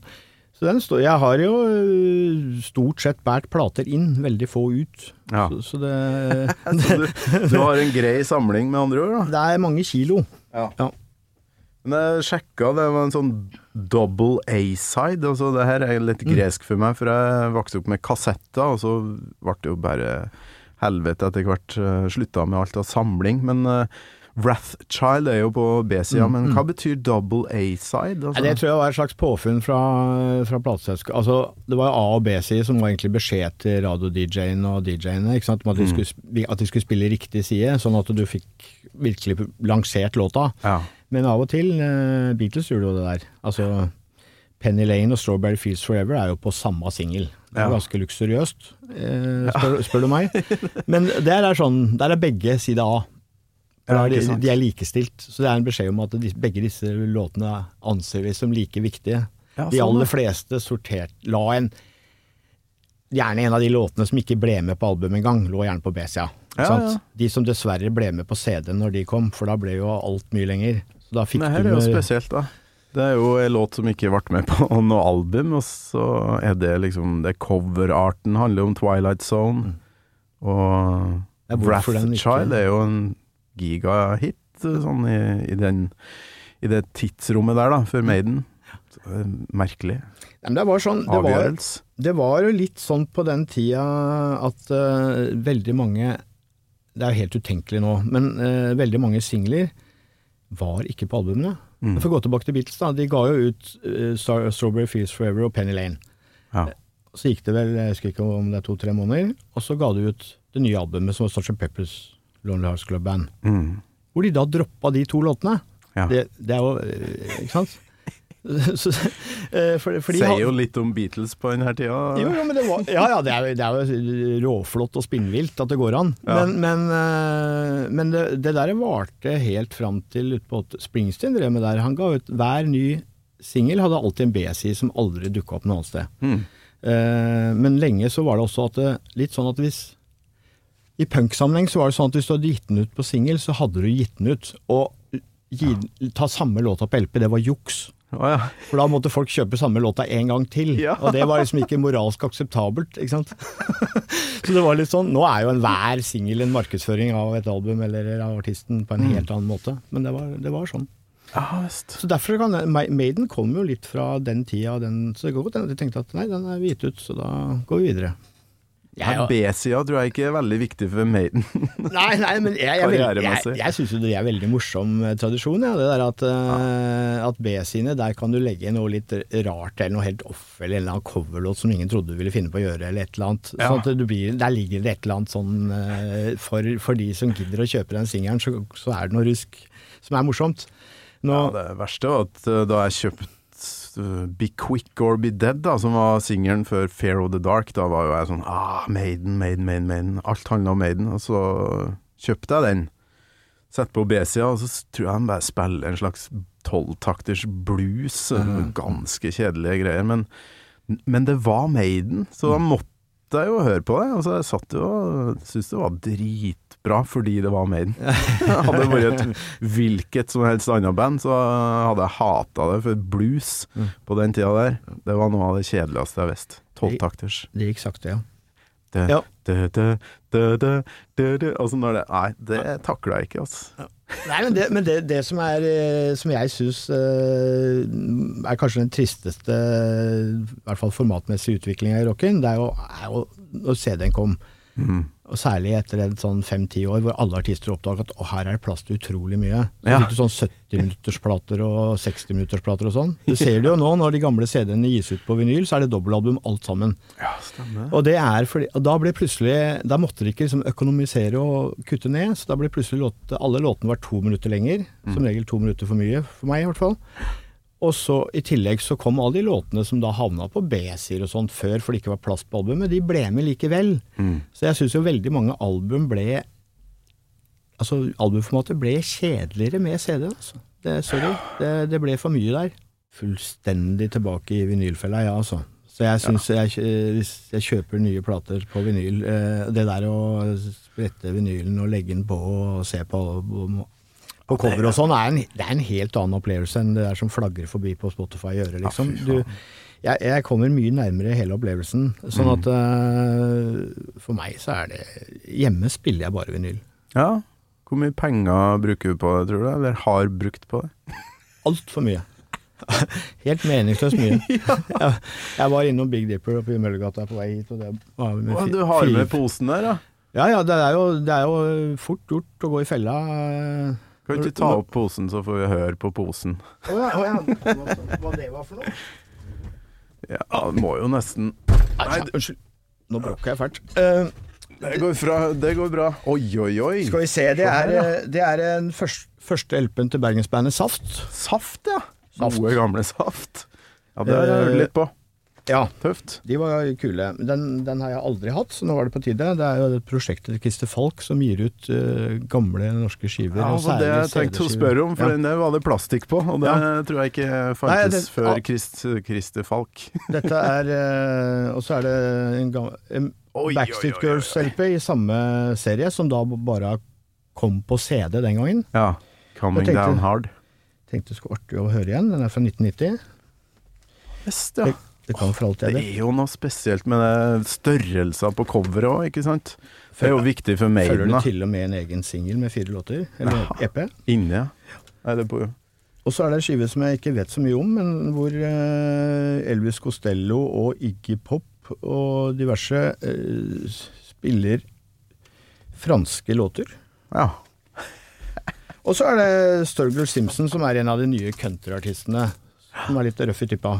B: Så den står Jeg har jo eh, stort sett båret plater inn, veldig få ut.
C: Ja.
B: Så, så det,
C: Så du, du har en grei samling, med andre ord? da?
B: det er mange kilo.
C: Ja.
B: Ja.
C: Men jeg sjekka, det var en sånn double A-side. Altså det her er litt gresk for meg, for jeg vokste opp med kassetter, og så ble det jo bare helvete etter hvert. Uh, Slutta med alt av samling. Men uh, Wrathchild er jo på B-sida, men hva betyr double A-side? Altså?
B: det tror jeg var et slags påfunn fra, fra plateselskapet. Altså, det var A- og B-side som var egentlig beskjed til radio-DJ-en og DJ-ene. Om at, de skulle, sp- at de skulle spille riktig side, sånn at du fikk virkelig lansert låta.
C: Ja.
B: Men av og til eh, Beatles gjorde jo det der. Altså Penny Lane og Strawberry Fields Forever er jo på samme singel. Det er
C: Ja.
B: ganske luksuriøst, eh, spør, spør du meg. Men der er sånn, der er begge side A.
C: Ja,
B: de, de er likestilt. Så det er en beskjed om at de, begge disse låtene anser vi som like viktige.
C: Ja,
B: de
C: sånn,
B: aller fleste sortert La en Gjerne en av de låtene som ikke ble med på albumet engang, lå gjerne på B-sida.
C: Ja.
B: De som dessverre ble med på CD når de kom, for da ble jo alt mye lenger. Så da fikk
C: Nei, her er jo spesielt, da. Det er jo en låt som ikke ble med på noe album, og så er det liksom det Coverarten handler om Twilight Zone, og
B: hvorfor den
C: Wrathchild er jo en gigahit sånn i, i, den, i det tidsrommet der, da, for Maiden. Eh, Merkelig.
B: Nei, men det var sånn, det var, det var jo litt sånn på den tida at uh, veldig mange Det er jo helt utenkelig nå, men uh, veldig mange singler var ikke på albumene.
C: Mm.
B: For å gå tilbake til Beatles, da. De ga jo ut uh, Strawberry Fields Forever og Penny Lane.
C: Ja.
B: Så gikk det vel, jeg husker ikke om det er to-tre måneder, og så ga de ut det nye albumet som var Sarge Peppers Lonely Hearts Club Band.
C: Mm.
B: Hvor de da droppa de to låtene.
C: Ja.
B: Det, det er jo eh, Ikke sant? Så, eh, for, for
C: Sier jo litt om Beatles på denne tida.
B: jo, jo, men det var, ja, ja, det er, det er jo råflott og spinnvilt at det går an.
C: Ja.
B: Men, men, eh, men det, det der varte helt fram til utpå Springsteen drev med der. Han ga ut hver ny singel, hadde alltid en B-side som aldri dukka opp noe annet sted.
C: Mm.
B: Men lenge så var det også at litt sånn at hvis I punksammenheng så var det sånn at hvis du hadde gitt den ut på singel, så hadde du gitt den ut. Og gi, ta samme låta på LP, det var juks.
C: Oh, ja.
B: For da måtte folk kjøpe samme låta en gang til.
C: Ja.
B: Og det var liksom ikke moralsk akseptabelt, ikke sant. Så det var litt sånn Nå er jo enhver singel en markedsføring av et album eller av artisten på en helt annen måte, men det var, det var sånn.
C: Ah.
B: Så derfor kan Maiden kom jo litt fra den tida, den, så det går godt hende de tenkte at nei, den er gitt ut, så da går vi videre.
C: B-sida tror jeg ikke er veldig viktig for Maiden.
B: Nei, nei, men jeg, jeg, jeg, jeg, syns jo det er veldig morsom eh, tradisjon, ja. Det der at, eh, at B-sidene, der kan du legge noe litt rart eller noe helt off, eller en eller annen coverlåt som ingen trodde du ville finne på å gjøre, eller et eller annet.
C: Ja.
B: Sånn blir, der ligger det et eller annet sånn eh, for, for de som gidder å kjøpe den singelen, så, så er det noe rusk som er morsomt. Nå,
C: Ja, det verste var at uh, da jeg kjøpte uh, Be Quick or Be Dead, da, som var singelen før Fear of the Dark, da var jo jeg sånn ah, Maiden, Maiden, Maiden, Maiden. Alt handla om Maiden. Og så kjøpte jeg den. Sett på B-sida, og så tror jeg de bare spiller en slags tolvtakters blues. Ganske kjedelige greier. Men, men det var Maiden, så da måtte jeg jo høre på det. Og så jeg satt jo og syntes det var dritbra fordi det var Maiden. Hadde det vært et hvilket som helst annet band, så hadde jeg hata det. For blues på den tida der, det var noe av det kjedeligste jeg visste. Tolvtakters.
B: det gikk sakte, ja.
C: Det,
B: Ja.
C: det, det, det, det, det, det. Altså når det Nei, det takla jeg ikke, altså.
B: Nei, men det, men det, det som, er, eh, som jeg syns er kanskje den tristeste, i hvert fall formatmessige utviklinga i rocken, det er jo, er jo når CD-en kom.
C: Mm.
B: Og særlig etter en sånn fem-ti år hvor alle artister oppdaget at å, her er det plass til utrolig mye. Så
C: Ja.
B: fikk du sånn 70-minuttersplater og 60-minuttersplater og sånn. Du ser det jo nå, når de gamle CD-ene gis ut på vinyl, så er det dobbeltalbum alt sammen.
C: Ja, stemmer.
B: Og det er fordi, og da ble plutselig Da måtte de ikke liksom økonomisere og kutte ned, så da ble plutselig låt, alle låtene var to minutter lenger. Som regel to minutter for mye, for meg i hvert fall. Og så i tillegg så kom alle de låtene som da havna på B-sider og sånt før, for det ikke var plass på albumet, de ble med likevel. Så jeg syns jo veldig mange album ble Altså, albumformatet ble kjedeligere med CD, altså. Det, sorry, det, det ble for mye der. Fullstendig tilbake i vinylfella, ja, altså. Så jeg syns jeg, hvis jeg kjøper nye plater på vinyl eh, Det der å sprette vinylen og legge den på og se på på cover og sånn, er en, det er en helt annen opplevelse enn det der som flagrer forbi på Spotify i øret, liksom. Du, jeg, jeg kommer mye nærmere hele opplevelsen. Sånn at uh, for meg så er det Hjemme spiller jeg bare vinyl.
C: Ja. Hvor mye penger bruker du på det, tror du? Eller har brukt på det?
B: Altfor mye. Helt meningsløst mye. jeg, jeg var innom Big Dipper oppe i Møllergata på vei hit, og det var med
C: Å, du har med posen der, da?
B: Ja ja, det er, jo, det er jo fort gjort å gå i fella. eh.
C: Kan du ikke ta opp posen, så får vi høre på posen?
B: Å ja. Hva, det var for noe?
C: Ja, må jo nesten
B: Nei, ja, unnskyld. Nå bråka jeg fælt. Uh,
C: Det går, fra, det går bra. Oi, oi, oi.
B: skal vi se, det er, eh, det er den første, første LP-en til bergensbandet Saft.
C: Saft, ja.
B: Saft.
C: Gode, gamle saft. Ja, det har jeg hørt litt på.
B: Ja,
C: Tøft.
B: de var kule. Den, den har jeg aldri hatt, så nå var det på tide. Det er jo det prosjektet til Christer Falk som gir ut uh, gamle norske skiver.
C: Ja,
B: og
C: det var jeg tenkte å spørre om, for
B: Ja.
C: det var det plastikk på. Og det
B: Ja.
C: tror jeg ikke
B: Nei, det-
C: før
B: ah.
C: Christ, Christer Falk.
B: Dette er uh, Og så er det en, gammel en Backstreet. Girls-LP i samme serie, som da bare kom på CD den gangen.
C: Ja. Coming
B: tenkte-
C: Down Hard.
B: Tenkte det skulle være artig å høre igjen. Den er fra 1990.
C: Best, ja.
B: Det, det kan for alt
C: Det
B: jeg
C: er jo noe spesielt med størrelsen på coveret òg, ikke sant? Det er jo viktig for
B: Følger
C: Maiden,
B: du
C: da.
B: til og med en egen singel med fire låter. Eller
C: Jaha.
B: EP.
C: Inne, ja. Er det på
B: Og så er det en skive som jeg ikke vet så mye om, men hvor eh, Elvis Costello og Iggy Pop og diverse eh, spiller franske låter.
C: Ja.
B: Og så er det Sturgill Simpson, som er en av de nye countryartistene. Som er litt røff i typa.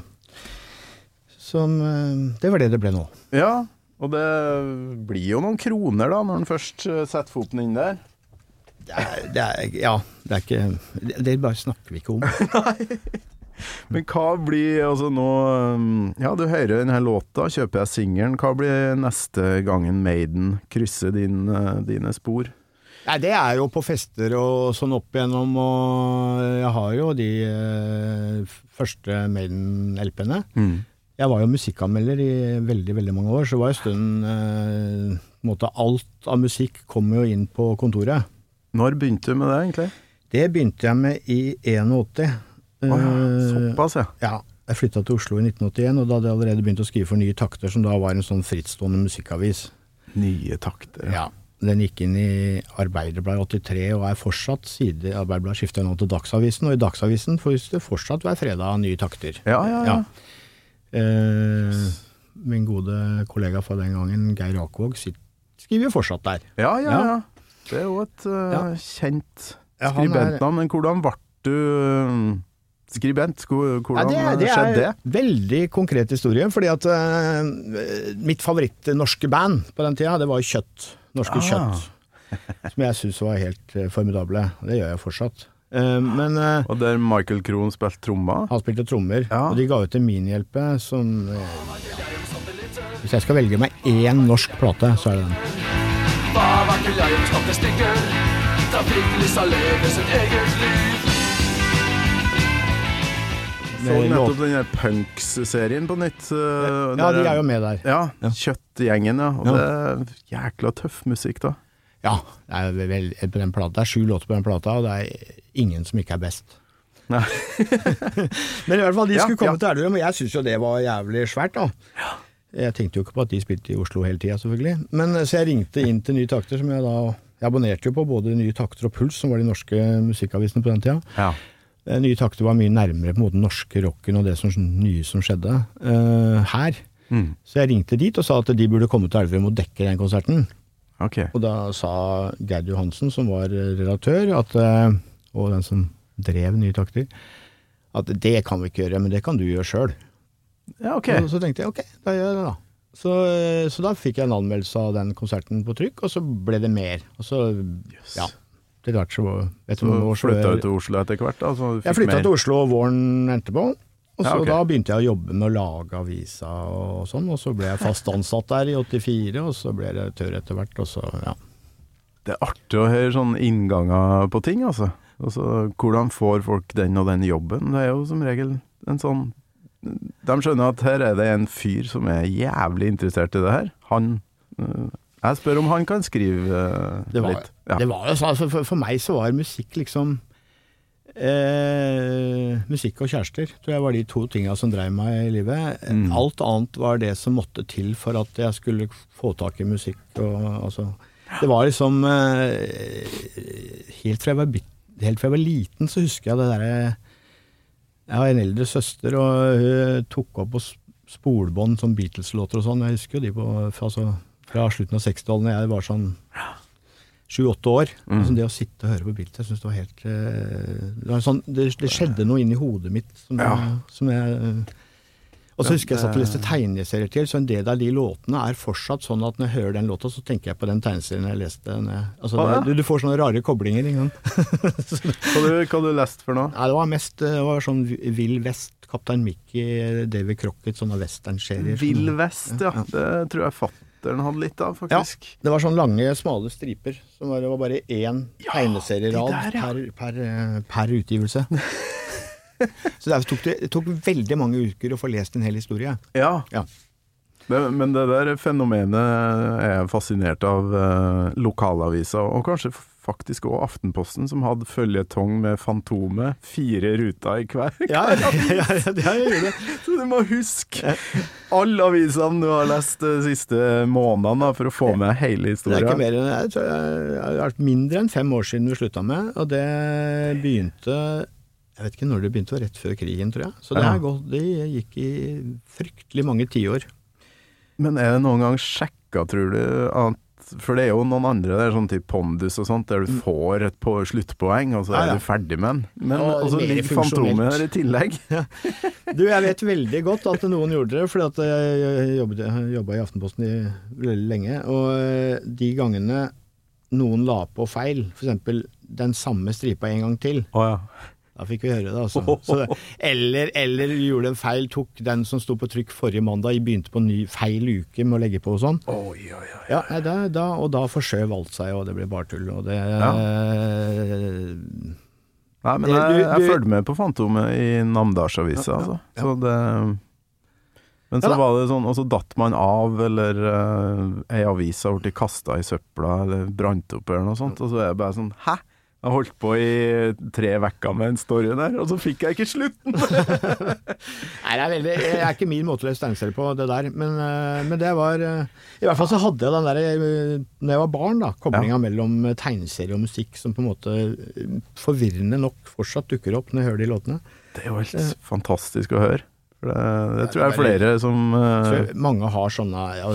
B: Som eh, Det var det det ble nå.
C: ja. Og det blir jo noen kroner, da, når en først eh, setter foten inn der.
B: Det er, det er, ja, det er ikke det, det bare snakker vi ikke om.
C: Men hva blir altså nå um, Ja, du hører denne låta, kjøper jeg singelen. Hva blir neste gangen Maiden krysser din, eh, dine spor?
B: Nei, det er jo på fester og sånn opp igjennom, og jeg har jo de eh, første Maiden-LP-ene. Jeg var jo musikkanmelder i veldig, veldig mange år, så var jo stund eh, måte Alt av musikk kom jo inn på kontoret.
C: Når begynte du med det, egentlig?
B: Det begynte jeg med i 81.
C: Oh, ja,
B: Eh,
C: såpass, ja.
B: Ja, jeg flytta til Oslo i 1981, og da hadde jeg allerede begynt å skrive for Nye Takter, som da var en sånn frittstående musikkavis.
C: Nye takter.
B: Ja. Den gikk inn i Arbeiderbladet 83, og er fortsatt side Arbeiderbladet skifter nå til Dagsavisen, og i Dagsavisen får det fortsatt hver fredag Nye Takter.
C: Ja, ja, ja.
B: Eh, min gode kollega fra den gangen, Geir Akvåg, skriver jo fortsatt der.
C: Ja, ja,
B: Ja.
C: ja. Det er jo et
B: uh,
C: kjent skribentnavn. Men hvordan ble du eh, skribent? Hvordan
B: Ja, det, det
C: skjedde
B: er
C: det?
B: er veldig konkret historie, fordi at uh, mitt favoritt-norske band på den tida, det var Kjøtt. Norske
C: Ah.
B: Kjøtt. Som jeg syns var helt formidable. Det gjør jeg fortsatt. Eh, men eh,
C: Og der Michael Krohn spilte trommer?
B: han spilte trommer,
C: Ja.
B: og de ga ut en minihjelpe som eh, Hvis jeg skal velge meg én norsk plate, så er det den.
E: Hva var ikke jeg om det stikker? Trafikklysa lever sitt eget liv.
C: Så nettopp den der Punks-serien på nytt.
B: Ja,
C: der-
B: de er jo med der.
C: Ja,
B: Ja.
C: Kjøttgjengen, ja. Og
B: Ja.
C: det er jækla tøff musikk, da.
B: Ja, det er, vel, på den plata. det er sju låter på den plata, og det er ingen som ikke er best. Men i hvert fall, de
C: Ja,
B: skulle komme
C: ja.
B: til Elverum, og jeg syns jo det var jævlig svært, da. Jeg tenkte jo ikke på at de spilte i Oslo hele tida, selvfølgelig. Men Så jeg ringte inn til Nye Takter, som jeg da Jeg abonnerte jo på både Nye Takter og Puls, som var de norske musikkavisene på den tida.
C: Ja.
B: Eh, Nye Takter var mye nærmere på en måte den norske rocken og det som, nye som skjedde uh, her.
C: Mm.
B: Så jeg ringte dit og sa at de burde komme til Elverum og dekke den konserten.
C: Ok.
B: Og da sa Gerd Johansen, som var redaktør, at, eh, og den som drev Nye Takter, at det kan vi ikke gjøre, men det kan du gjøre sjøl.
C: Ja, ok.
B: Og så tenkte jeg ok, da gjør jeg det, da. Så, eh, så da fikk jeg en anmeldelse av den konserten på trykk, og så ble det mer. Og så, ja, Etter hvert så vet
C: Så flytta du til Oslo etter hvert, da?
B: Jeg flytta til Oslo våren etterpå. Og så
C: Ja, okay.
B: Da begynte jeg å jobbe med å lage avisa og sånn, og så ble jeg fast ansatt der i 84, og så ble jeg redaktør etter hvert, og så, ja.
C: Det er artig å høre sånne innganger på ting, altså. altså. Hvordan får folk den og den jobben? Det er jo som regel en sånn De skjønner at her er det en fyr som er jævlig interessert i det her. Han øh, Jeg spør om han kan skrive øh,
B: Det var,
C: litt. Ja.
B: det var jo sånn, altså for, for meg så var musikk liksom eh, Musikk og kjærester tror jeg var de to tinga som dreiv meg i livet.
C: Mm.
B: Alt annet var det som måtte til for at jeg skulle få tak i musikk. Og, altså, det var liksom eh, helt, fra var, helt fra jeg var liten så husker jeg det derre Jeg har en eldre søster, og hun tok opp på spolbånd som Beatles-låter og sånn. Jeg husker jo de på, altså, fra slutten av 60-tallet, da jeg var sånn sju-åtte år.
C: Mm.
B: Altså det å sitte og høre på Beatles, jeg synes det var helt eh, det, var sånn, det, det skjedde noe inni hodet mitt som,
C: Ja.
B: som jeg eh, Og så husker jeg satt og leste tegneserier til, så en del av de låtene er fortsatt sånn at når jeg hører den låta, så tenker jeg på den tegneserien jeg leste. Altså, ah,
C: ja.
B: du, du får sånne rare koblinger. Ikke sant?
C: Hva du, du lest for noe?
B: Nei, det var mest det var sånn Vill Vest, Kaptein Mickey, David Crocket, sånne westernserier.
C: Vill Vest, ja. Det tror jeg fatteren hadde litt av, faktisk.
B: Det var sånn lange, smale striper. Som var, det var bare én tegneserierad
C: de der, ja.
B: per, per, eh, per utgivelse. Så derfor tok det, tok veldig mange uker å få lest en hel historie.
C: Ja.
B: Ja.
C: Det, men det der fenomenet er jeg fascinert av Eh, lokalaviser, og kanskje faktisk òg Aftenposten, som hadde føljetong med Fantomet. Fire ruter i hver.
B: Ja, ja, ja, ja, det gjorde det.
C: Så du må huske alle avisene du har lest de siste månedene for å få med hele historien.
B: Det er ikke mer enn jeg tror jeg har vært mindre enn fem år siden vi slutta med, og det begynte Jeg vet ikke når det begynte, rett før krigen, tror jeg. Så det,
C: Ja.
B: er gått, det gikk i fryktelig mange tiår.
C: Men er det noen gang sjekka, tror du, at For det er jo noen andre der, sånn type Pondus og sånt, der du får et på, sluttpoeng, og så er
B: ja.
C: du ferdig med den. Men og så
B: mer
C: ligger Fantomet der i tillegg.
B: Du, jeg vet veldig godt at noen gjorde det, fordi at jeg jobbet, jobba i Aftenposten i veldig lenge. Og eh, de gangene noen la på feil, f.eks. den samme stripa en gang til,
C: oh, ja.
B: Da fikk vi høre det, altså. Så det, eller, eller gjorde en feil, tok den som sto på trykk forrige mandag, begynte på ny feil uke med å legge på og sånn.
C: Oi, oi, oi.
B: Ja, nei, da, da, og da forskjøv alt seg, og det ble bare tull. Og det
C: Nei, men
B: Det-
C: jeg,
B: du-
C: jeg
B: du-
C: fulgte med på Fantomet i Namdalsavisa,
B: Ja, ja,
C: altså.
B: ja.
C: Så det Men så
B: Ja
C: var det sånn, og så datt man av, eller uh, ei avis har blitt kasta i søpla, eller brant opp, eller noe sånt, og så er det bare sånn Hæ? Jeg holdt på i tre uker med en story der, og så fikk jeg ikke slutten!
B: Nei, det er veldig, det er ikke min måte å tegneserier på, det der. Men, eh, men det var eh, I hvert fall så hadde jeg den der eh, Når jeg var barn, da, koblinga mellom eh, tegneserie og musikk som på en måte forvirrende nok fortsatt dukker opp når jeg hører de låtene.
C: Det er jo helt fantastisk å høre. For det, det tror jeg er
B: er
C: flere som eh,
B: mange har sånne ja,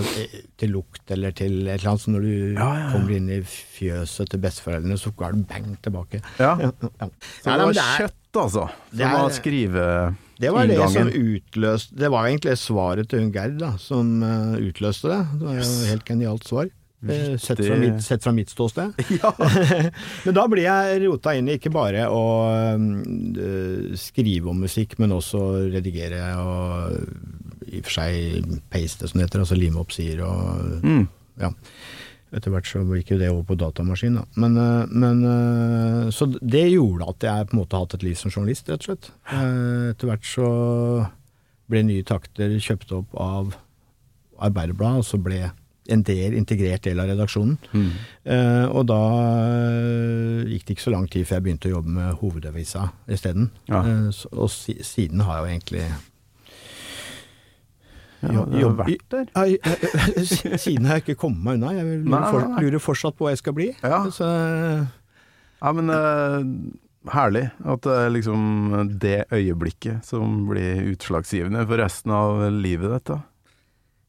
B: til lukt eller til et eller annet, så når du
C: Ja, ja,
B: kommer inn i fjøset til besteforeldrene, så går det bang tilbake.
C: Ja. Så det var
B: det
C: kjøtt, altså,
B: det
C: som
B: er-
C: var skrive...
B: Det var det som utløste Det var egentlig svaret til hun Gerd da, som eh, utløste det. Det var jo et helt genialt svar. Eh, Sett fra, mitt, sett fra mitt ståsted.
C: Ja.
B: Men da blir jeg rota inn i ikke bare å øh, skrive om musikk, men også redigere og i og for seg paste, som det heter. Altså lime opp sider og
C: Mm.
B: ja. Etter hvert så gikk jo det over på datamaskin, da. Men, øh, men Så det gjorde at jeg på en måte har hatt et liv som journalist, rett og slett. Eh, Etter hvert så ble Nye Takter kjøpt opp av Arbeiderbladet, og så ble en del integrert del av redaksjonen.
C: Mm.
B: Eh, og da eh, gikk det ikke så lang tid før jeg begynte å jobbe med hovedavisa isteden.
C: Ja.
B: Eh, og si, siden har jeg jo egentlig
C: Ja,
B: jobb-
C: du har vært der.
B: Jeg- Siden har jeg ikke kommet meg unna. Jeg lurer,
C: Nei, nei, nei.
B: lurer fortsatt på hva jeg skal bli.
C: Ja.
B: Så,
C: Ja, men uh, herlig at det er liksom det øyeblikket som blir utslagsgivende for resten av livet ditt. da.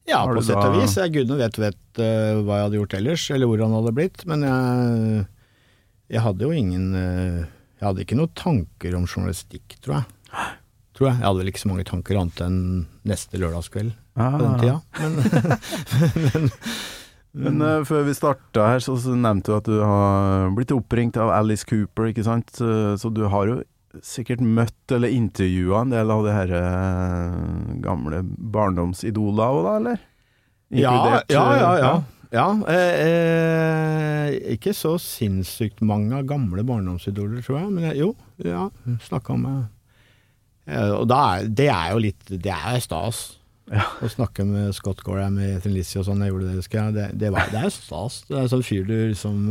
B: Ja, på sett og vis. Jeg gudene vet, vet uh, hva jeg hadde gjort ellers, eller hvor han hadde blitt. Men jeg, jeg hadde jo ingen uh, Jeg hadde ikke noen tanker om journalistikk, tror jeg. Tror jeg. Jeg hadde vel ikke så mange tanker annet enn neste lørdagskveld på den tida. Men,
C: Men eh, før vi starta her, så, så nevnte du at du har blitt oppringt av Alice Cooper, ikke sant. Så, så du har jo sikkert møtt eller intervjua en del av de her eh, gamle barndomsidola òg, da, eller?
B: ja,
C: Inkludert,
B: ja, ja,
C: eh,
B: ja. Ja, eh, eh, ikke så sinnssykt mange av gamle barndomsidoler, tror jeg. Men jeg, jo, ja, snakka med eh, Og da er, det er jo litt Det er stas. Å snakke med Scott Gorham i Ethan Lizzie og sånn, jeg gjorde det, husker jeg. Det, det, var, det er stas. Det er en sånn fyr du liksom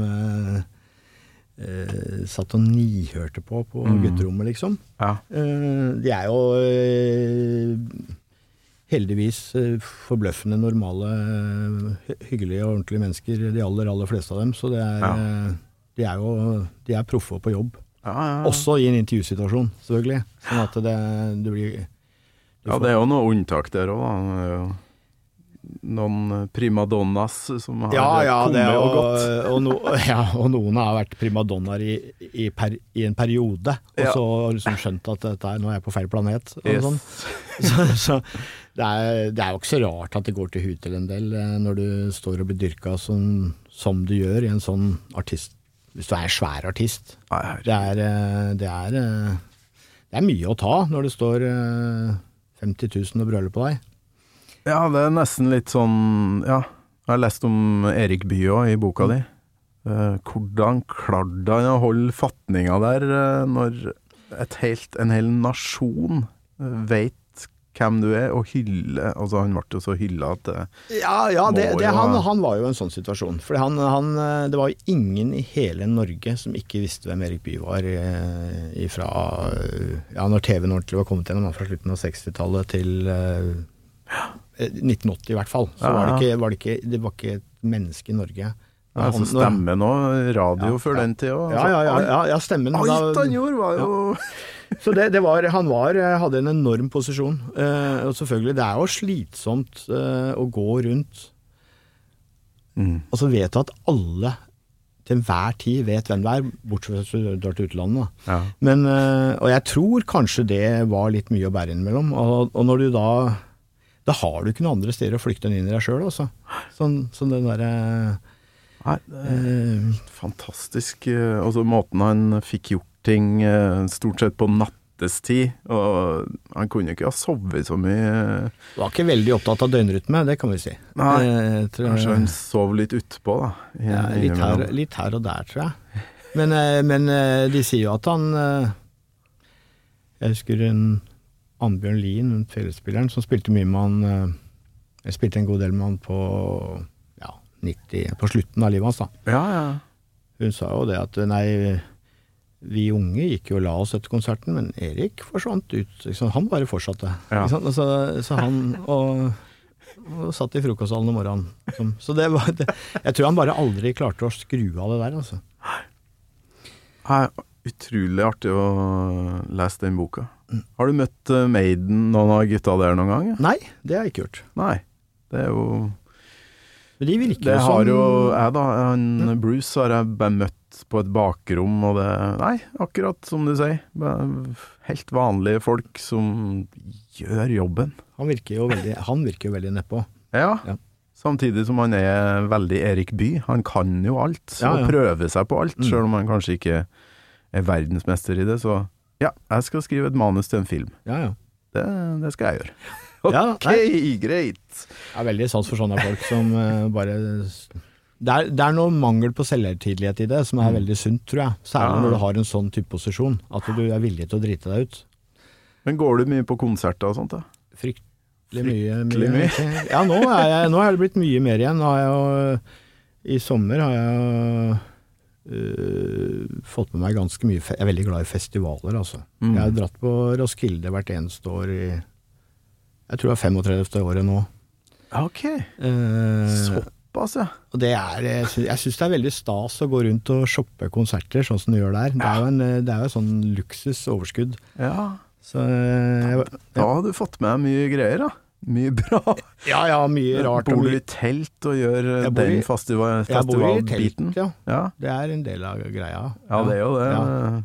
B: eh, eh, satt og nihørte på på
C: Mm.
B: gutterommet, liksom.
C: Ja.
B: Eh, de er jo eh, heldigvis eh, forbløffende normale, hyggelige og ordentlige mennesker, de aller, aller fleste av dem. Så det er,
C: Ja.
B: eh, de er jo de er proffe på jobb.
C: Ja, ja.
B: Også i en intervjusituasjon, selvfølgelig. Sånn at det, det blir du
C: ja, det er jo noe unntak der òg, da. Er Noen primadonnas som har
B: ja, ja, det,
C: kommet og
B: og,
C: gått.
B: og, no, ja, og noen har vært primadonnaer i, i, per, i en periode, og
C: Ja.
B: så har liksom skjønt at dette er, nå er jeg på feil planet. Og
C: Yes.
B: sånn. Så, så det, er, det er jo ikke så rart at det går til huet til en del eh, når du står og blir dyrka som, som du gjør i en sånn artist Hvis du er en svær artist. Det er, eh, det er, eh, det er mye å ta når det står eh, 50 000 og brøler på deg.
C: Ja, det er nesten litt sånn Ja, jeg har lest om Erik Bye òg i boka di. Eh, hvordan klarte han å holde fatninga der eh, når helt, en hel nasjon uh, veit hvem du er, og hylle Altså, han ble jo så hylla at
B: Ja, ja det, det, han, han var jo en sånn situasjon. For han, han, eh, det var jo ingen i hele Norge som ikke visste hvem Erik Bye var eh, ifra eh, Ja, når TV-en ordentlig var kommet gjennom, fra slutten av 60-tallet til eh, eh, 1980 i hvert fall. Så var, det ikke, var det, ikke, det var ikke et menneske i Norge.
C: ja, altså stemmen òg, radio
B: Ja,
C: før
B: ja.
C: den tida.
B: Ja, ja, ja, ja, ja stemmen.
C: Alt han gjorde, var jo
B: Så det, det var, han var, eh, hadde en enorm posisjon. Eh, og selvfølgelig, det er jo slitsomt eh, å gå rundt
C: Mm.
B: og så vet du at alle til enhver tid vet hvem du er, bortsett fra hvis du drar til utlandet. Men, eh, og jeg tror kanskje det var litt mye å bære innimellom. Og, og når du da Da har du ikke noen andre steder å flykte enn inn i deg sjøl, altså. Sånn, sånn den derre
C: Nei, det
B: eh,
C: fantastisk. eh, Altså måten han fikk gjort ting eh, stort sett på nattestid. Og han kunne ikke ha sovet så mye.
B: Var ikke veldig opptatt av døgnrytme, det kan vi si.
C: Nei,
B: Eh, jeg tror-
C: Kanskje han sov litt utpå, da. i-
B: Ja, litt, her, litt her og der, tror jeg. Men, eh, men de sier jo at han Jeg husker en Annbjørn Lien, fellesspilleren, som spilte mye med han eh, Jeg spilte en god del med han på ja, 90, på slutten av livet hans. da.
C: Ja, ja.
B: Hun sa jo det at nei, vi unge gikk jo og la oss etter konserten, men Erik forsvant ut. Liksom. Han bare fortsatte.
C: Ja.
B: Altså, så han og, og satt i frokostsalen om morgenen. Liksom. så det var det. Jeg tror han bare aldri klarte å skru av det der, altså.
C: Nei, Utrolig artig å lese den boka. Har du møtt eh, Maiden, noen av gutta der noen gang?
B: Nei, det har jeg ikke gjort.
C: Nei. Det er jo
B: Men de virker
C: Det
B: jo
C: har
B: som
C: jo jeg, da. Han, Bruce har jeg bare møtt på et bakrom, og det Nei, akkurat som du sier. Helt vanlige folk som gjør jobben.
B: Han virker jo veldig, han virker jo veldig nedpå.
C: Ja.
B: Ja.
C: Samtidig som han er veldig Erik Bye. Han kan jo alt,
B: Ja, ja.
C: og prøver seg på alt,
B: Mm.
C: sjøl om han kanskje ikke er verdensmester i det. Så ja, jeg skal skrive et manus til en film.
B: Ja, ja.
C: Det, det skal jeg gjøre. Ok,
B: nei.
C: greit.
B: Jeg har veldig sans for sånne folk som eh, bare det er, det er noe mangel på selvhøytidelighet i det som er veldig sunt, tror jeg. Særlig
C: Mm. Ja.
B: når du har en sånn type posisjon. At du er villig til å drite deg ut.
C: Men går du mye på konserter og sånt, da?
B: Fryktelig mye.
C: Fryktelig mye.
B: Ja, nå er, jeg, nå er det blitt mye mer igjen. Nå har jeg jo I sommer har jeg jo øh, fått med meg ganske mye Jeg er veldig glad i festivaler, altså.
C: Mm.
B: Jeg har dratt på Roskilde hvert eneste år i Jeg tror det er 35. året nå.
C: Ok.
B: Uh,
C: Såpass, ja.
B: Og det er, jeg sy- syns det er veldig stas å gå rundt og shoppe konserter sånn som du gjør der. Det er jo, en, det er jo sånn luksusoverskudd.
C: ja.
B: Så uh, jeg,
C: Da har du fått med deg mye greier, da. Mye bra.
B: ja, ja, mye rart.
C: Bor du i telt og gjør eh,
B: i-
C: den festivalbiten?
B: Jeg bor i telt, ja.
C: Ja.
B: Det er en del av greia.
C: ja, det er jo det.
B: Ja.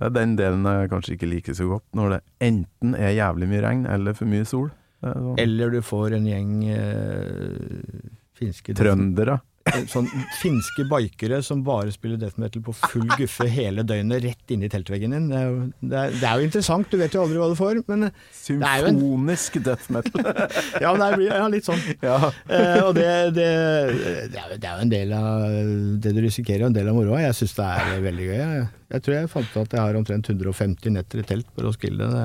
C: Det er den delen jeg kanskje ikke liker så godt, når det enten er jævlig mye regn eller for mye sol. Sånn.
B: Eller du får en gjeng eh, finske
C: Trøndere.
B: Sånn finske bikere som bare spiller death metal på full guffe hele døgnet rett inn i teltveggen din. Det er, jo, det, er, det er jo interessant, du vet jo aldri hva du får. Men eh, jo en
C: death metal.
B: Ja, men det blir ja, litt sånn.
C: ja.
B: Eh, og det, det, er, jo- en del av det du risikerer, og en del av moroa. Jeg syns det er veldig gøy. Jeg, jeg tror jeg fant ut at jeg har omtrent 150 netter i telt på Roskilde. Det,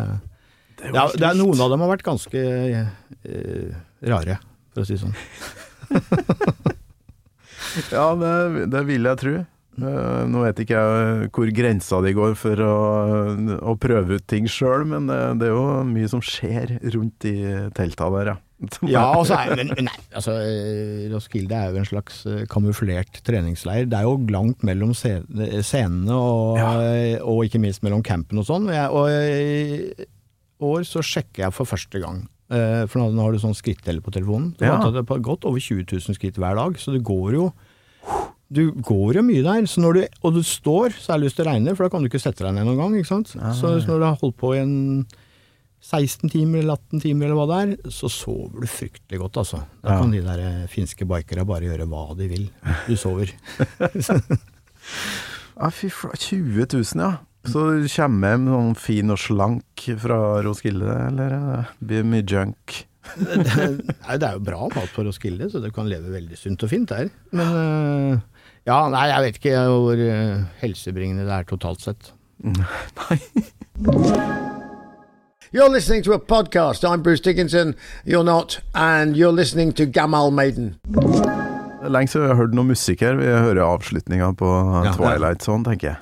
B: det, er, er Noen av dem har vært ganske eh, rare, for å si det sånn.
C: Ja, det, det vil jeg tro. Eh, nå vet ikke jeg hvor grensa de går for å, å prøve ut ting sjøl, men det, det er jo mye som skjer rundt i telta der, ja.
B: Ja, og så er, men, nei, altså, eh, Roskilde er jo en slags eh, kamuflert treningsleir. Det er jo langt mellom scenene og, ja. og ikke minst mellom campen og sånn. Og jeg- Og i år så sjekker jeg for første gang. Eh, For nå har du sånn skritteller på telefonen. Det
C: Ja.
B: har gått godt over 20 000 skritt hver dag, så det går jo du går jo mye der, så når du, og du står, så er det lyst til å regne, for da kan du ikke sette deg ned noen gang. ikke sant? Så, så når du har holdt på i en 16 timer eller 18 timer eller hva det er, så sover du fryktelig godt, altså. Da
C: Ja.
B: kan de der eh, finske bikere bare gjøre hva de vil. Du sover.
C: Ja, fy flate, 20 000, ja. Så du kommer hjem sånn fin og slank fra Roskilde, eller eh, blir det mye junk?
B: Nei, det er jo bra mat på Roskilde, så du kan leve veldig sunt og fint der. Men eh, ja, nei, jeg vet ikke hvor eh, helsebringende det er totalt sett.
C: Nei.
F: You're listening to a podcast. I'm Bruce Dickinson. You're not. And you're listening to Gamal Maiden.
C: Det er lenge siden vi har hørt noe musikk her. Vi hører avslutninga på
B: Ja.
C: Twilight sånn, tenker jeg.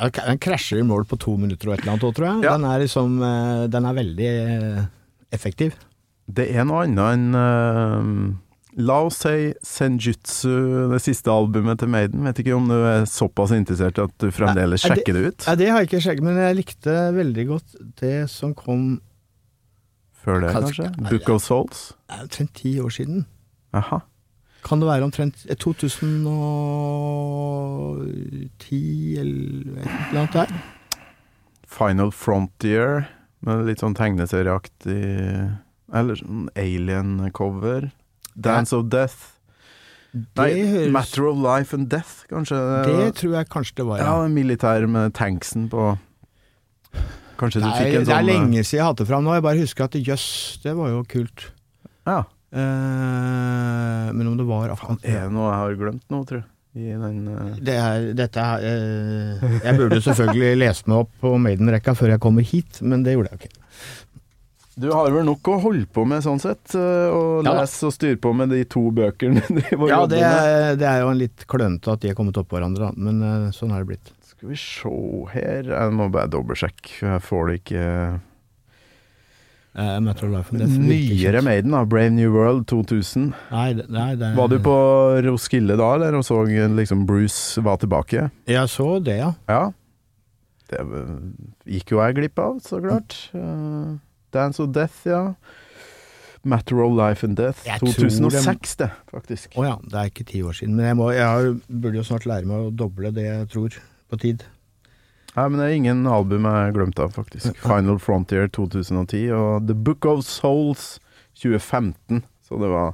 B: Den krasjer i mål på to minutter og et eller annet òg, tror jeg.
C: Ja.
B: Den er liksom eh, Den er veldig eh, effektiv.
C: Det er noe annet enn uh, La oss si Senjutsu, det siste albumet til Maiden. Vet ikke om du er såpass interessert at du fremdeles
B: Er
C: sjekker det ut?
B: Nei, det har jeg ikke sjekket, men jeg likte veldig godt det som kom
C: Før det,
B: kanskje?
C: Book of Souls?
B: det er omtrent ti år siden.
C: Aha.
B: Kan det være omtrent eh, 2010 eller et eller annet der?
C: Final Frontier, med litt sånn tegneserieaktig Eller sånn alien-cover. Dance of Death. Nei,
B: høres-
C: Matter of Life and Death, kanskje?
B: Det tror jeg kanskje det var,
C: Ja,
B: ja.
C: militær med tanksen på Kanskje du
B: Nei,
C: fikk en
B: det er
C: sånn eh,
B: lenge siden jeg hadde det fram nå. Jeg bare husker at jøss, det var jo kult.
C: Ja.
B: Eh, men om det var akkurat
C: Er det noe jeg har glemt nå, tror jeg? I den uh...
B: det er, dette er, uh, Jeg burde selvfølgelig lest meg opp på Maiden-rekka før jeg kommer hit, men det gjorde jeg ikke.
C: Du har vel nok å holde på med sånn sett, Å og
B: Ja
C: lese og styre på med de to bøkene du driver
B: Ja, det er, det er jo en litt klønete at de har kommet oppå hverandre, da. men sånn har det blitt.
C: Skal vi se her Jeg må bare dobbeltsjekke, jeg får det ikke
B: Uh, Matter Life and Death.
C: Nyere. Maiden, da. Brave New World 2000.
B: Nei, nei, det
C: Var du på Roskilde da, eller? Og så liksom Bruce var tilbake?
B: Jeg så det, ja.
C: Ja. Det eh, gikk jo jeg glipp av, så klart. Uh, Dance of Death, ja. Matter of Life and Death.
B: Jeg
C: 2006, det, faktisk.
B: Å ja, det er ikke ti år siden. Men jeg, må, jeg burde jo snart lære meg å doble det jeg tror, på tid.
C: Nei, men det er ingen album jeg har glemt av, faktisk. Final Frontier 2010 og The Book of Souls 2015. Så det var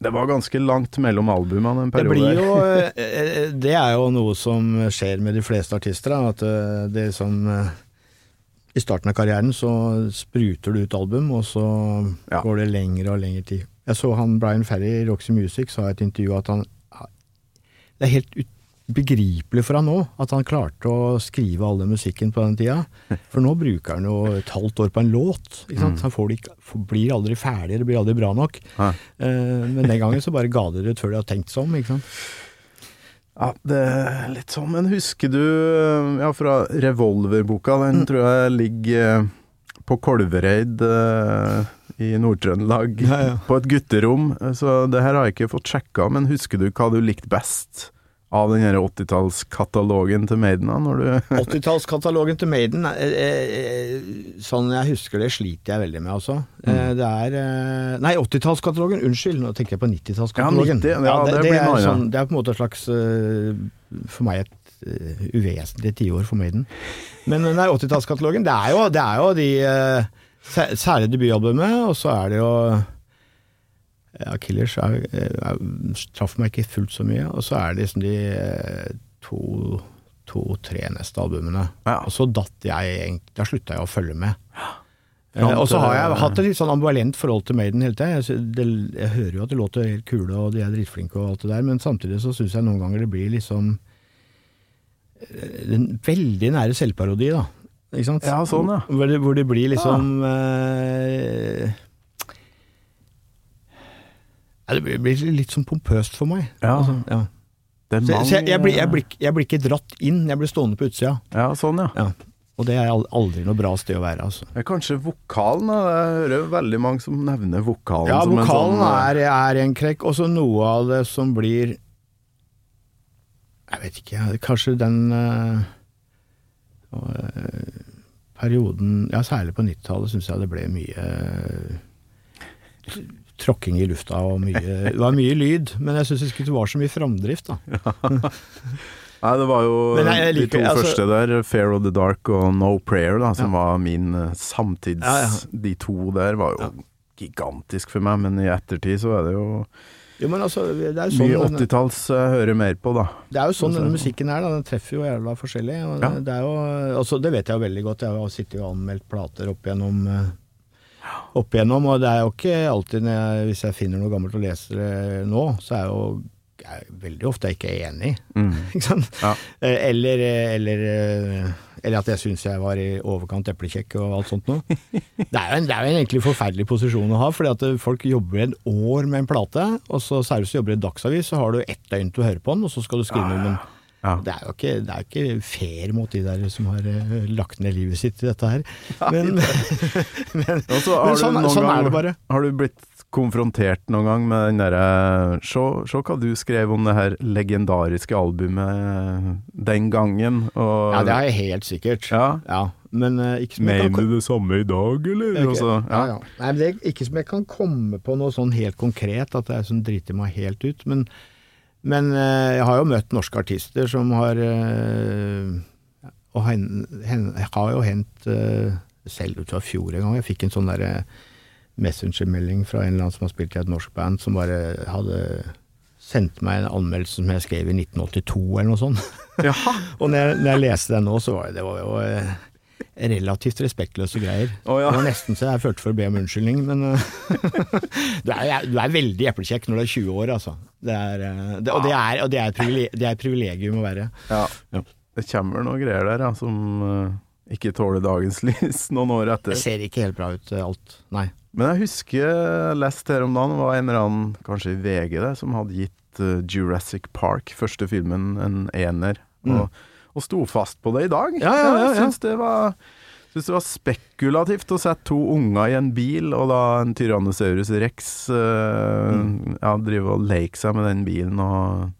C: Det var ganske langt mellom albumene en
B: Det
C: periode.
B: blir jo eh, eh, Det er jo noe som skjer med de fleste artister, at eh, det som I starten av karrieren så spruter du ut album, og så
C: Ja.
B: går det lengre og lengre tid. Jeg så han Brian Ferry i Roxy Music sa i et intervju at han Det er helt ubegripelig for han nå at han klarte å skrive all den musikken på den tida. For nå bruker han jo et halvt år på en låt. Ikke sant? Han får det ikke, blir aldri ferdig, det blir aldri bra nok.
C: Nei.
B: Eh, men den gangen så bare ga dere ut før de hadde tenkt seg om. ikke sant?
C: Ja, det er litt sånn, men husker du Ja, fra Revolverboka, den tror jeg ligger eh, på Kolvereid eh, i Nord-Trøndelag,
B: Ja, ja.
C: på et gutterom. Så det her har jeg ikke fått sjekka, men husker du hva du likte best av den her 80-tallskatalogen til Maiden, da, når du
B: 80-tallskatalogen til Maiden, eh, eh, sånn jeg husker det, sliter jeg veldig med, altså.
C: Mm.
B: Eh, Det er Nei, 80-tallskatalogen, unnskyld, nå tenker jeg på 90-tallskatalogen.
C: Ja, 90, ja, det det,
B: er sånn, det er på en måte et slags For meg et uh, uvesentlig tiår for Maiden. Men nei, 80-tallskatalogen, det, er jo- det er jo de sæ- Særlig debutalbumet, og så er det jo ja, Killers er, er, traff meg ikke fullt så mye. Og så er det liksom de eh, to to-tre neste albumene.
C: Ja.
B: Og så datt jeg egentlig Da slutta jeg å følge med. Eh, og så har jeg hatt et litt sånn ambivalent forhold til Maiden hele tida. Jeg, jeg hører jo at det låter helt kule, og de er dritflinke og alt det der, men samtidig så syns jeg noen ganger det blir liksom den en veldig nære selvparodi, da. Ikke sant?
C: Ja, sånn, ja.
B: Hvor det, hvor det blir liksom eh, ja, Det blir- litt sånn pompøst for meg.
C: Ja.
B: Altså, ja.
C: Det er
B: Så, så jeg, jeg, blir, jeg, blir, ikke- jeg blir ikke dratt inn, jeg blir stående på utsida.
C: Ja, sånn, ja.
B: Ja. Og det er aldri noe bra sted å være, altså.
C: Det er kanskje vokalen, da. Jeg hører veldig mange som nevner vokalen
B: Ja,
C: som en
B: vokalen
C: sånn
B: er, er en krekk, og så noe av det som blir Jeg vet ikke, kanskje den øh, eh, perioden Ja, særlig på 90-tallet syns jeg det ble mye eh, tråkking i lufta og mye Det var mye lyd, men jeg syns ikke det var så mye framdrift, da.
C: Nei, det var jo
B: jeg-
C: de to
B: altså-
C: første der, Fair of the Dark og No Prayer, da, som var min eh, samtids...
B: Ja, ja.
C: De to der var jo
B: Ja.
C: gigantisk for meg, men i ettertid så er det jo
B: Jo, men altså, det er jo
C: mye
B: sånn
C: 80-talls jeg hører mer på, da.
B: Det er jo sånn denne musikken er, da. Den treffer jo jævla forskjellig.
C: Ja.
B: det, er jo, altså, det vet jeg jo veldig godt. Jeg har sittet og anmeldt plater opp gjennom eh, opp igjennom og det er jo ikke alltid når jeg, hvis jeg finner noe gammelt å lese nå, så er jo jeg er veldig ofte jeg ikke er enig. Ikke sant?
C: Ja.
B: Eller, eller, eller at jeg syns jeg var i overkant eplekjekk og alt sånt noe. Det er jo en, det er jo en egentlig forferdelig posisjon å ha, fordi at folk jobber et år med en plate, og så særlig hvis du jobber i Dagsavis, så har du ett døgn til å høre på den, og så skal du skrive om den.
C: Ja.
B: Det er jo ikke, det er ikke fair mot de der som har eh, lagt ned livet sitt i dette her. Men, men,
C: Og så
B: men sånn, sånn
C: gang-
B: er det bare.
C: Har du blitt konfrontert noen gang med den derre Se se hva du skrev om det her legendariske albumet den gangen, og
B: Ja, det har jeg helt sikkert.
C: Ja.
B: Men uh, ikke som
C: Mener du det samme i dag, eller? Okay. Også,
B: ja, ja. Nei, men det er ikke som jeg kan komme på noe sånn helt konkret, at jeg er sånn driter meg helt ut. Men, men eh, jeg har jo møtt norske artister som har eh, Og hen, hen, jeg har jo hendt selv ut av fjor en gang. Jeg fikk en sånn derre messengermelding fra en eller annen som har spilt i et norsk band, som bare hadde sendt meg en anmeldelse som jeg skrev i 1982 eller noe sånt.
C: Jaha.
B: Og når jeg, når jeg leste den nå, så var det, det var jo eh, relativt respektløse greier.
C: Oh, ja.
B: Det var nesten så jeg følte for å be om unnskyldning, men eh, du, er, du er veldig eplekjekk når du er 20 år, altså. Det er, eh, det, og det er, og det er, et privilegium å være.
C: Ja.
B: Ja.
C: Det kommer noen greier der ja, som eh, ikke tåler dagens lys noen år etter.
B: Det ser ikke helt bra ut, alt. Nei.
C: Men jeg husker jeg leste her om dagen, det var en eller annen, kanskje i VG, det, som hadde gitt Jurassic Park, første filmen, en ener. Og, og sto fast på det i dag.
B: Ja, ja, ja.
C: Jeg syns det var Syns det var spekulativt å sette to unger i en bil, og da en Tyrannosaurus rex eh,
B: Mm.
C: ja, drive og leke seg med den bilen og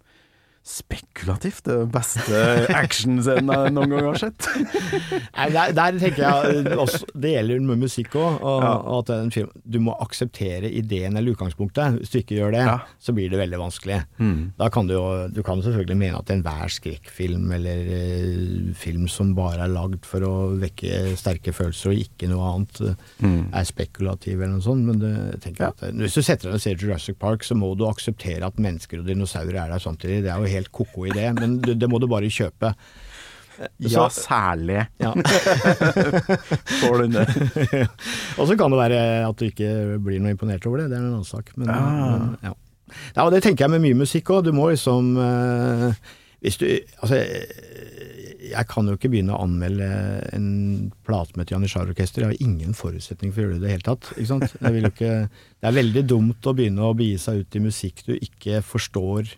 C: Spekulativt, det beste actionscenen jeg noen gang har sett.
B: Nei, der, der tenker jeg eh, også, Det gjelder med musikk òg. Og,
C: Ja.
B: og film, du må akseptere ideen eller utgangspunktet. Hvis du ikke gjør det,
C: Ja.
B: så blir det veldig vanskelig.
C: Mm.
B: Da kan du jo Du kan selvfølgelig mene at enhver skrekkfilm eller uh, film som bare er lagd for å vekke sterke følelser og ikke noe annet, eh,
C: Mm.
B: er spekulativ eller noe sånt. Men det, jeg tenker at, eh, hvis du setter deg og ser Jurassic Park, så må du akseptere at mennesker og dinosaurer er der samtidig. Det er jo helt ko-ko idé, men det, det må du bare kjøpe.
C: Ja,
B: Så-
C: særlig.
B: Ja.
C: Får du det.
B: og så kan det være at du ikke blir noe imponert over det, det er en annen sak. Men,
C: Ah.
B: men ja. ja, og det tenker jeg med mye musikk òg. Du må liksom eh, Hvis du Altså, jeg kan jo ikke begynne å anmelde en plate med et Janitsjar-orkester. Jeg har ingen forutsetning for å gjøre det i det hele tatt. Ikke sant? Jeg vil jo ikke, det er veldig dumt å begynne å begi seg ut i musikk du ikke forstår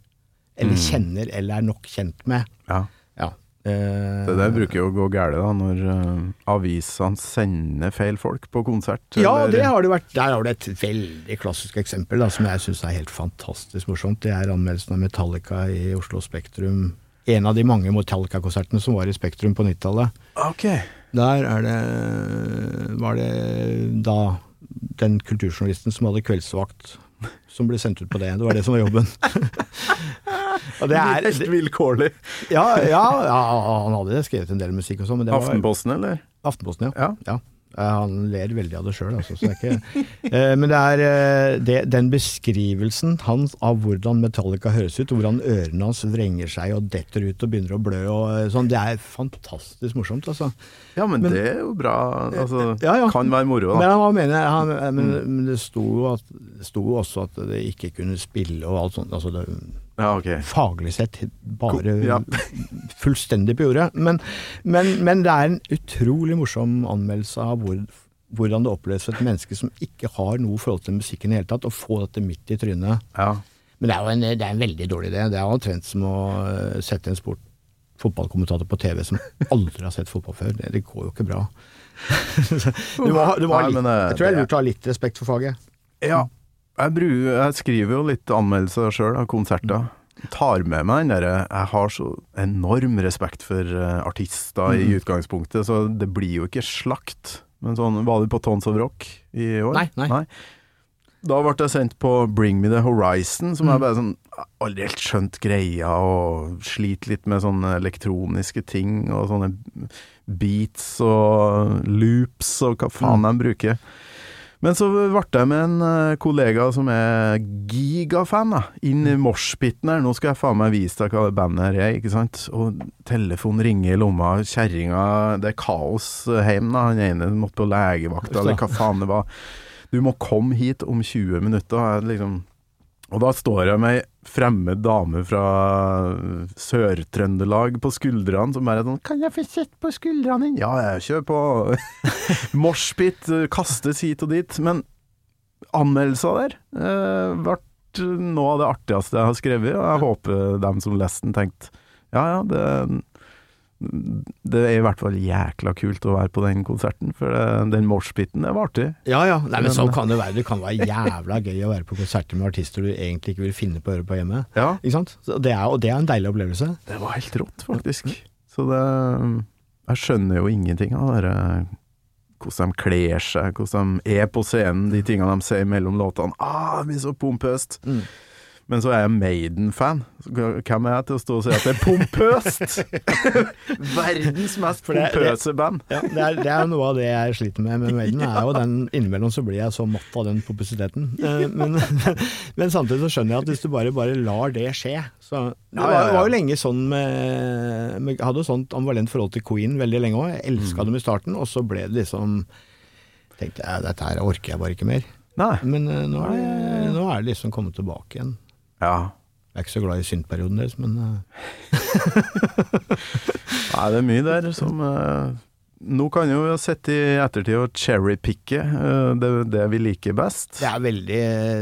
B: eller kjenner eller er nok kjent med.
C: Ja.
B: Ja. Uh,
C: Det der bruker jo å gå galt da, når uh, avisene sender feil folk på konsert.
B: Ja, det har det vært. Der har du et veldig klassisk eksempel da, som jeg syns er helt fantastisk morsomt. Det er anmeldelsen av Metallica i Oslo Spektrum. En av de mange Metallica-konsertene som var i Spektrum på 90-tallet.
C: Ok.
B: Der er det var det da den kulturjournalisten som hadde kveldsvakt, som ble sendt ut på det. Det var det som var jobben. Og det er,
C: Helt vilkårlig.
B: ja, ja, ja, han hadde skrevet en del musikk og sånn,
C: Aftenposten, eller?
B: Aftenposten, ja.
C: Ja.
B: ja. Han ler veldig av det sjøl, altså. Så det ikke, Eh, men det er eh, det, den beskrivelsen hans av hvordan Metallica høres ut, hvordan ørene hans vrenger seg og detter ut og begynner å blø og eh, sånn, det er fantastisk morsomt, altså.
C: Ja, men,
B: Men-
C: det er jo bra. Altså,
B: Ja, ja.
C: Kan være moro,
B: Men
C: da.
B: han mener han, men, men det sto jo at, det sto jo også at det ikke kunne spille og alt sånt. Altså det,
C: Ja, okay.
B: faglig sett bare
C: Ja.
B: fullstendig på jordet. Men, men, men det er en utrolig morsom anmeldelse av hvor, hvordan det oppleves for et menneske som ikke har noe forhold til musikken i det hele tatt, å få dette midt i trynet.
C: Ja.
B: Men det er jo en, det er en veldig dårlig idé. Det er omtrent som å eh, sette en sport, fotballkommentator på TV som aldri har sett fotball før. Det, det går jo ikke bra. du må, du må ha litt,
C: eh,
B: jeg tror det er lurt å ha litt respekt for faget.
C: ja. Jeg, bru, jeg skriver jo litt anmeldelser sjøl av konserter. Tar med meg den derre Jeg har så enorm respekt for eh, artister i utgangspunktet, så det blir jo ikke slakt. Men sånn, var du på Tons of Rock i år?
B: Nei, nei.
C: Da ble jeg sendt på Bring Me The Horizon, som jeg bare sånn Aldri helt skjønt greia, og sliter litt med sånne elektroniske ting, og sånne beats og loops og hva faen de bruker. Men så ble jeg med en eh, kollega som er gigafan, da, inn i moshpiten her. Nå skal jeg faen meg vise deg hva det bandet her er, ikke sant. Og telefonen ringer i lomma, kjerringa Det er kaos hjemme, da. Han ene måtte på legevakta, eller hva faen det var. Du må komme hit om 20 minutter. Jeg liksom og da står jeg med ei fremmed dame fra Sør-Trøndelag på skuldrene som bare er sånn 'Kan jeg få sett på skuldrene dine?' Ja, jeg kjører på. Moshpit kastes hit og dit. Men anmeldelser der eh, ble noe av det artigste jeg har skrevet, og jeg håper dem som leste den, tenkte ja ja, det det er i hvert fall jækla kult å være på den konserten, for den moshpiten, det var artig.
B: Ja ja, Nei, men sånn kan det være. Det kan være jævla gøy å være på konserter med artister du egentlig ikke vil finne på å høre på hjemme.
C: Ja.
B: Ikke sant? Det er, og det er en deilig opplevelse.
C: Det var helt rått, faktisk. Så det Jeg skjønner jo ingenting av det hvordan de kler seg, hvordan de er på scenen, de tingene de sier mellom låtene. Ah, det blir så pompøst!
B: Mm.
C: Men så er jeg Maiden-fan. Hvem er jeg til å stå og si at det er pompøst?! Verdens mest
B: det- det-
C: pompøse band.
B: Ja, det, er, det er noe av det jeg sliter med med Maiden. er jo den, Innimellom så blir jeg så matt av den pompøsiteten. Eh, Men, men samtidig så skjønner jeg at hvis du bare, bare lar det skje så, Det var,
C: ja.
B: var jo lenge sånn med, med hadde jo sånt ambivalent forhold til Queen veldig lenge òg. Jeg elska dem i starten, og så ble det liksom Tenkte jeg dette her orker jeg bare ikke mer.
C: Nei.
B: Men eh, nå, er det, nå er det liksom kommet tilbake igjen.
C: Ja.
B: Jeg er ikke så glad i syntperioden deres, men eh,
C: Nei, det er mye der som eh, Nå kan jo sitte i ettertid og cherrypicke uh, det, det vi liker best.
B: det er veldig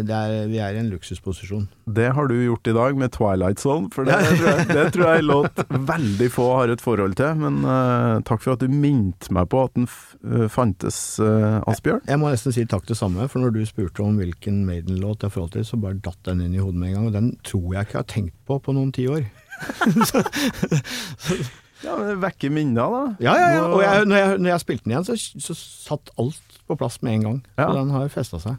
B: det er, Vi er i en luksusposisjon.
C: Det har du gjort i dag med Twilight Zone, for det, tror jeg, det tror jeg låt veldig få har et forhold til. Men uh, takk for at du minte meg på at den eh, fantes, uh, Asbjørn.
B: Jeg må nesten si takk det samme, for når du spurte om hvilken Maiden-låt jeg har forhold til, så bare datt den inn i hodet med en gang, og den tror jeg ikke jeg har tenkt på på noen tiår.
C: Ja, men det vekker minner, da.
B: Ja, ja, ja. Og jeg, når, jeg, når jeg spilte den igjen, så, så satt alt på plass med en gang.
C: Ja.
B: Så den har festa seg.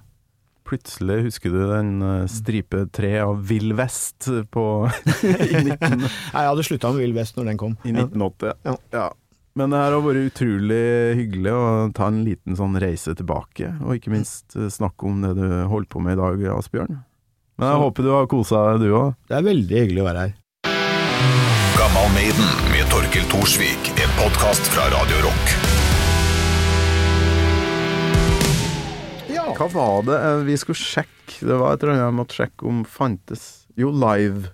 C: Plutselig husker du den uh, stripe tre av Vill Vest på i, 19,
B: Nei, Jeg hadde slutta med Vill Vest når den kom.
C: i 1980.
B: Ja.
C: Ja. Men det her har vært utrolig hyggelig å ta en liten sånn reise tilbake, og ikke minst eh, snakke om det du holder på med i dag, Asbjørn. Men jeg
B: Så-
C: håper du har kosa deg, du òg.
B: Det er veldig hyggelig å være her.
D: Gammal Maiden med Torkel Thorsvik, en podkast fra Radio Rock.
C: Hva var det eh, vi skulle sjekke? Det var et eller annet jeg måtte sjekke om fantes Jo, live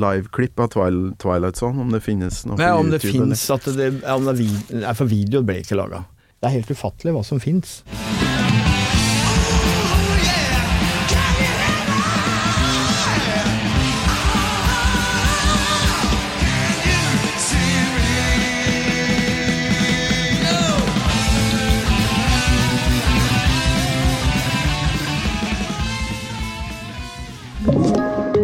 C: Liveklipp av Twil Twilight Zone, om det finnes noe
B: Nei,
C: på
B: om det
C: YouTube, eller?
B: fins at det, om det er for video ble ikke laga. Det er helt ufattelig hva som fins.